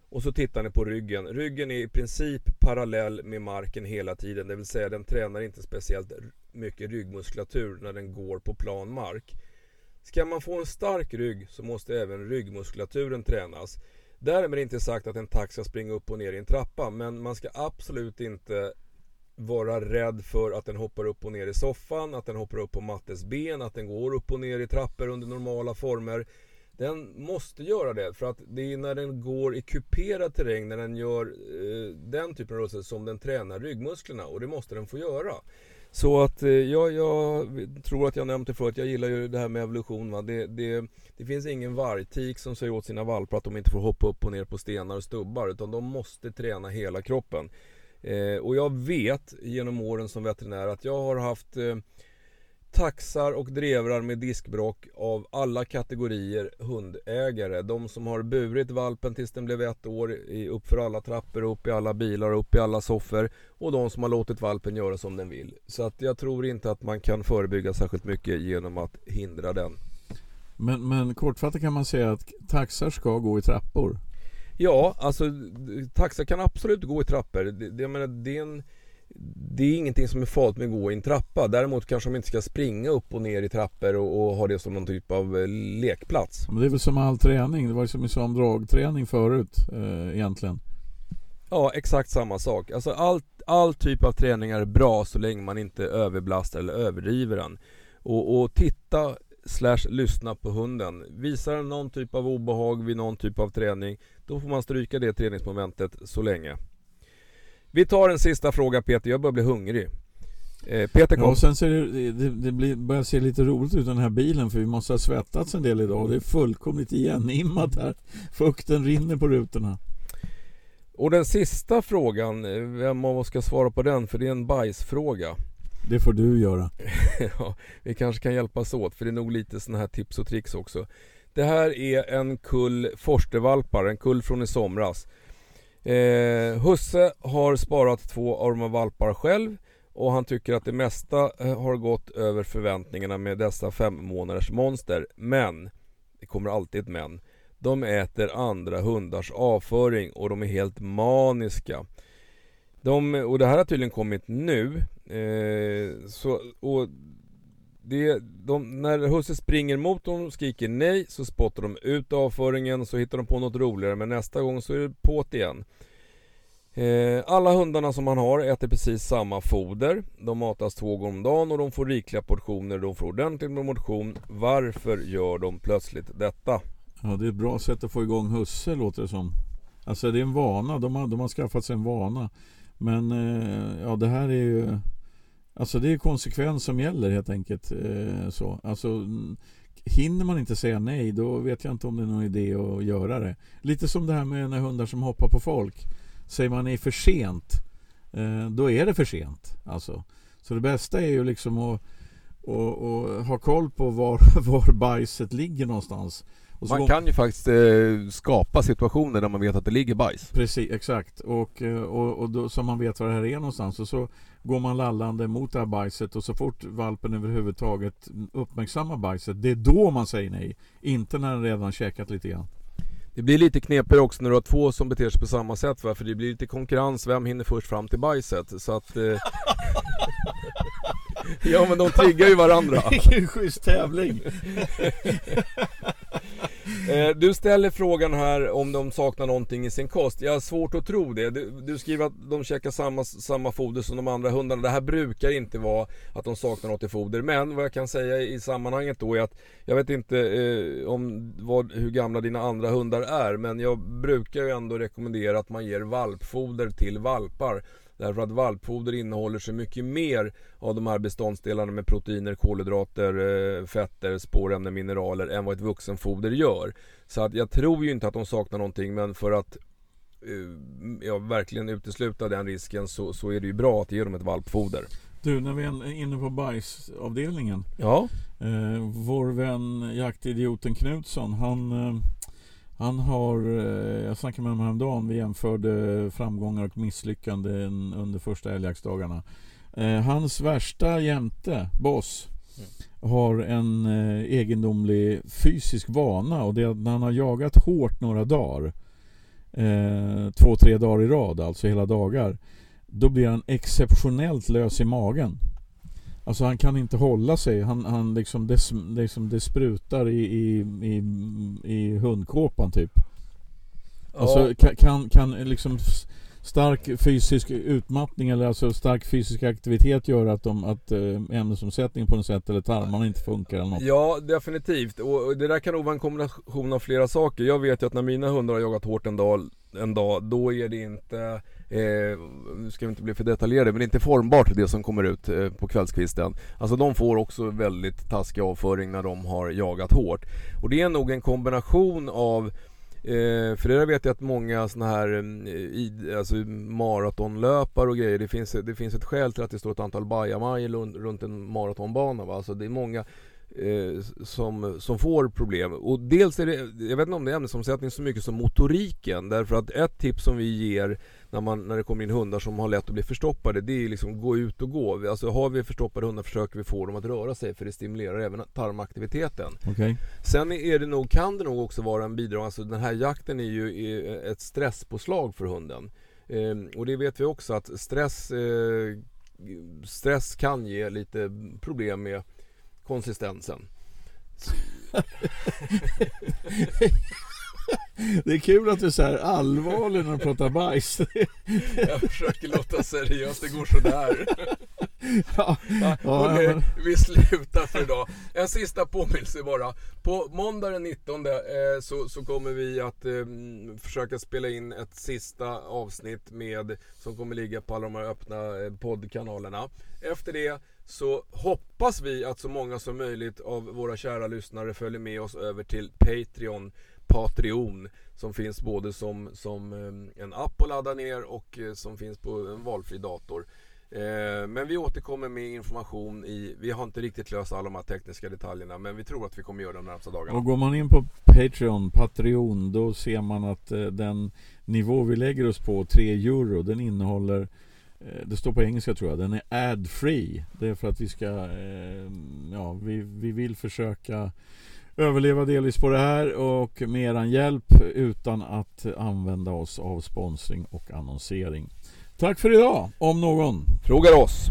Och så tittar ni på ryggen. Ryggen är i princip parallell med marken hela tiden. Det vill säga den tränar inte speciellt mycket ryggmuskulatur när den går på plan mark. Ska man få en stark rygg så måste även ryggmuskulaturen tränas. Därmed inte sagt att en tax ska springa upp och ner i en trappa men man ska absolut inte vara rädd för att den hoppar upp och ner i soffan, att den hoppar upp på Mattes ben, att den går upp och ner i trappor under normala former. Den måste göra det för att det är när den går i kuperad terräng, när den gör eh, den typen av rörelser som den tränar ryggmusklerna och det måste den få göra. Så att eh, jag, jag tror att jag nämnt det förut, jag gillar ju det här med evolution. Va? Det, det, det finns ingen vargtik som säger åt sina valpar att de inte får hoppa upp och ner på stenar och stubbar utan de måste träna hela kroppen. Eh, och jag vet genom åren som veterinär att jag har haft eh, taxar och drevrar med diskbrock av alla kategorier hundägare. De som har burit valpen tills den blev ett år upp för alla trappor, upp i alla bilar, upp i alla soffor och de som har låtit valpen göra som den vill. Så att jag tror inte att man kan förebygga särskilt mycket genom att hindra den.
Men, men kortfattat kan man säga att taxar ska gå i trappor?
Ja, alltså taxar kan absolut gå i trappor. Det, det, jag menar, det är en det är ingenting som är farligt med att gå i en trappa. Däremot kanske de inte ska springa upp och ner i trappor och, och ha det som någon typ av eh, lekplats.
Men det är väl som all träning. Det var ju som som dragträning förut eh, egentligen.
Ja, exakt samma sak. Alltså all, all typ av träning är bra så länge man inte överbelastar eller överdriver den. Och, och titta slash lyssna på hunden. Visar den någon typ av obehag vid någon typ av träning, då får man stryka det träningsmomentet så länge. Vi tar en sista fråga Peter, jag börjar bli hungrig. Eh, Peter kom.
Ja, och sen ser det, det, det blir, börjar se lite roligt ut den här bilen för vi måste ha svettats en del idag. Det är fullkomligt igenimmat här. Fukten rinner på rutorna.
Och den sista frågan, eh, vem av oss ska svara på den? För det är en bajsfråga.
Det får du göra.
ja, vi kanske kan hjälpas åt för det är nog lite sådana här tips och tricks också. Det här är en kull forstervalpar, en kull från i somras. Eh, Husse har sparat två av de här valpar själv och han tycker att det mesta eh, har gått över förväntningarna med dessa fem månaders monster. Men, det kommer alltid ett men, de äter andra hundars avföring och de är helt maniska. De, och det här har tydligen kommit nu. Eh, så, och det, de, när husse springer mot dem och skriker nej så spottar de ut avföringen så hittar de på något roligare men nästa gång så är det på't igen. Eh, alla hundarna som man har äter precis samma foder. De matas två gånger om dagen och de får rikliga portioner. De får ordentligt med motion. Varför gör de plötsligt detta?
Ja, det är ett bra sätt att få igång husse låter det som. Alltså det är en vana. De har, de har skaffat sig en vana. Men eh, ja, det här är ju Alltså det är konsekvens som gäller helt enkelt. Eh, så. Alltså, hinner man inte säga nej då vet jag inte om det är någon idé att göra det. Lite som det här med när hundar som hoppar på folk. Säger man nej för sent eh, då är det för sent. Alltså. Så det bästa är ju liksom att och, och ha koll på var, var bajset ligger någonstans
man kan ju faktiskt eh, skapa situationer där man vet att det ligger bajs.
Precis, exakt. Och, eh, och, och då, så man vet var det här är någonstans. Och så går man lallande mot det här bajset och så fort valpen överhuvudtaget uppmärksammar bajset, det är då man säger nej. Inte när den redan käkat lite grann.
Det blir lite knepigare också när du har två som beter sig på samma sätt va? För det blir lite konkurrens, vem hinner först fram till bajset? Så att... Eh... ja men de triggar ju varandra.
Vilken schysst tävling!
Eh, du ställer frågan här om de saknar någonting i sin kost. Jag har svårt att tro det. Du, du, skriver att de käkar samma, samma foder som de andra hundarna. Det här brukar inte vara att de saknar något i foder. Men vad jag kan säga i sammanhanget då är att jag vet inte eh, om vad, hur gamla dina andra hundar är. Men jag brukar ju ändå rekommendera att man ger valpfoder till valpar. Därför att valpfoder innehåller så mycket mer av de här beståndsdelarna med proteiner, kolhydrater, eh, fetter, spårämnen, mineraler än vad ett vuxenfoder gör. Så att jag tror ju inte att de saknar någonting men för att eh, ja, verkligen utesluta den risken så, så är det ju bra att ge dem ett valpfoder.
Du, när vi är inne på bajsavdelningen.
Ja.
Eh, vår vän jaktidioten Knutsson, han eh, han har, eh, jag snackade med honom häromdagen, vi jämförde framgångar och misslyckanden under första älgjaktsdagarna. Eh, hans värsta jämte, Boss, mm. har en eh, egendomlig fysisk vana och det är att när han har jagat hårt några dagar, två, tre dagar i rad, alltså hela dagar, då blir han exceptionellt lös i magen. Alltså han kan inte hålla sig. Han, han liksom, det, liksom, det sprutar i, i, i, i hundkåpan typ. Alltså kan, kan, kan liksom stark fysisk utmattning eller alltså stark fysisk aktivitet göra att, de, att eh, ämnesomsättningen på något sätt eller tarmarna inte funkar eller något?
Ja definitivt och det där kan nog vara en kombination av flera saker. Jag vet ju att när mina hundar har jagat hårt en dag, en dag då är det inte Eh, nu ska vi inte bli för detaljerade men det är inte formbart det som kommer ut eh, på kvällskvisten. Alltså de får också väldigt taskig avföring när de har jagat hårt. Och det är nog en kombination av eh, för det vet jag att många såna här eh, alltså maratonlöpare och grejer, det finns, det finns ett skäl till att det står ett antal bajamajor runt en maratonbana. Va? Alltså det är många eh, som, som får problem. Och dels är det, jag vet inte om det är ämnesomsättning så mycket som motoriken. Därför att ett tips som vi ger när, man, när det kommer in hundar som har lätt att bli förstoppade, det är liksom gå ut och gå. Alltså har vi förstoppade hundar försöker vi få dem att röra sig för det stimulerar även tarmaktiviteten.
Okay.
Sen är det nog, kan det nog också vara en bidrag, alltså den här jakten är ju ett stresspåslag för hunden. Eh, och det vet vi också att stress, eh, stress kan ge lite problem med konsistensen.
Det är kul att du är så här allvarlig när du pratar bajs.
Jag försöker låta seriös, det går sådär.
ja,
ja,
ja,
Okej,
men-
vi slutar för idag. En sista påminnelse bara. På måndag den 19 eh, så, så kommer vi att eh, försöka spela in ett sista avsnitt med som kommer ligga på alla de här öppna eh, poddkanalerna. Efter det så hoppas vi att så många som möjligt av våra kära lyssnare följer med oss över till Patreon Patreon som finns både som, som eh, en app att ladda ner och eh, som finns på en valfri dator. Eh, men vi återkommer med information i, vi har inte riktigt löst alla de här tekniska detaljerna men vi tror att vi kommer göra det de närmsta dagarna.
Och går man in på Patreon, Patreon, då ser man att den nivå vi lägger oss på, 3 euro, den innehåller det står på engelska tror jag, den är ad-free. Det är för att vi ska, eh, ja, vi, vi vill försöka överleva delvis på det här och med eran hjälp utan att använda oss av sponsring och annonsering. Tack för idag, om någon.
Frågar oss.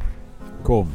Kom.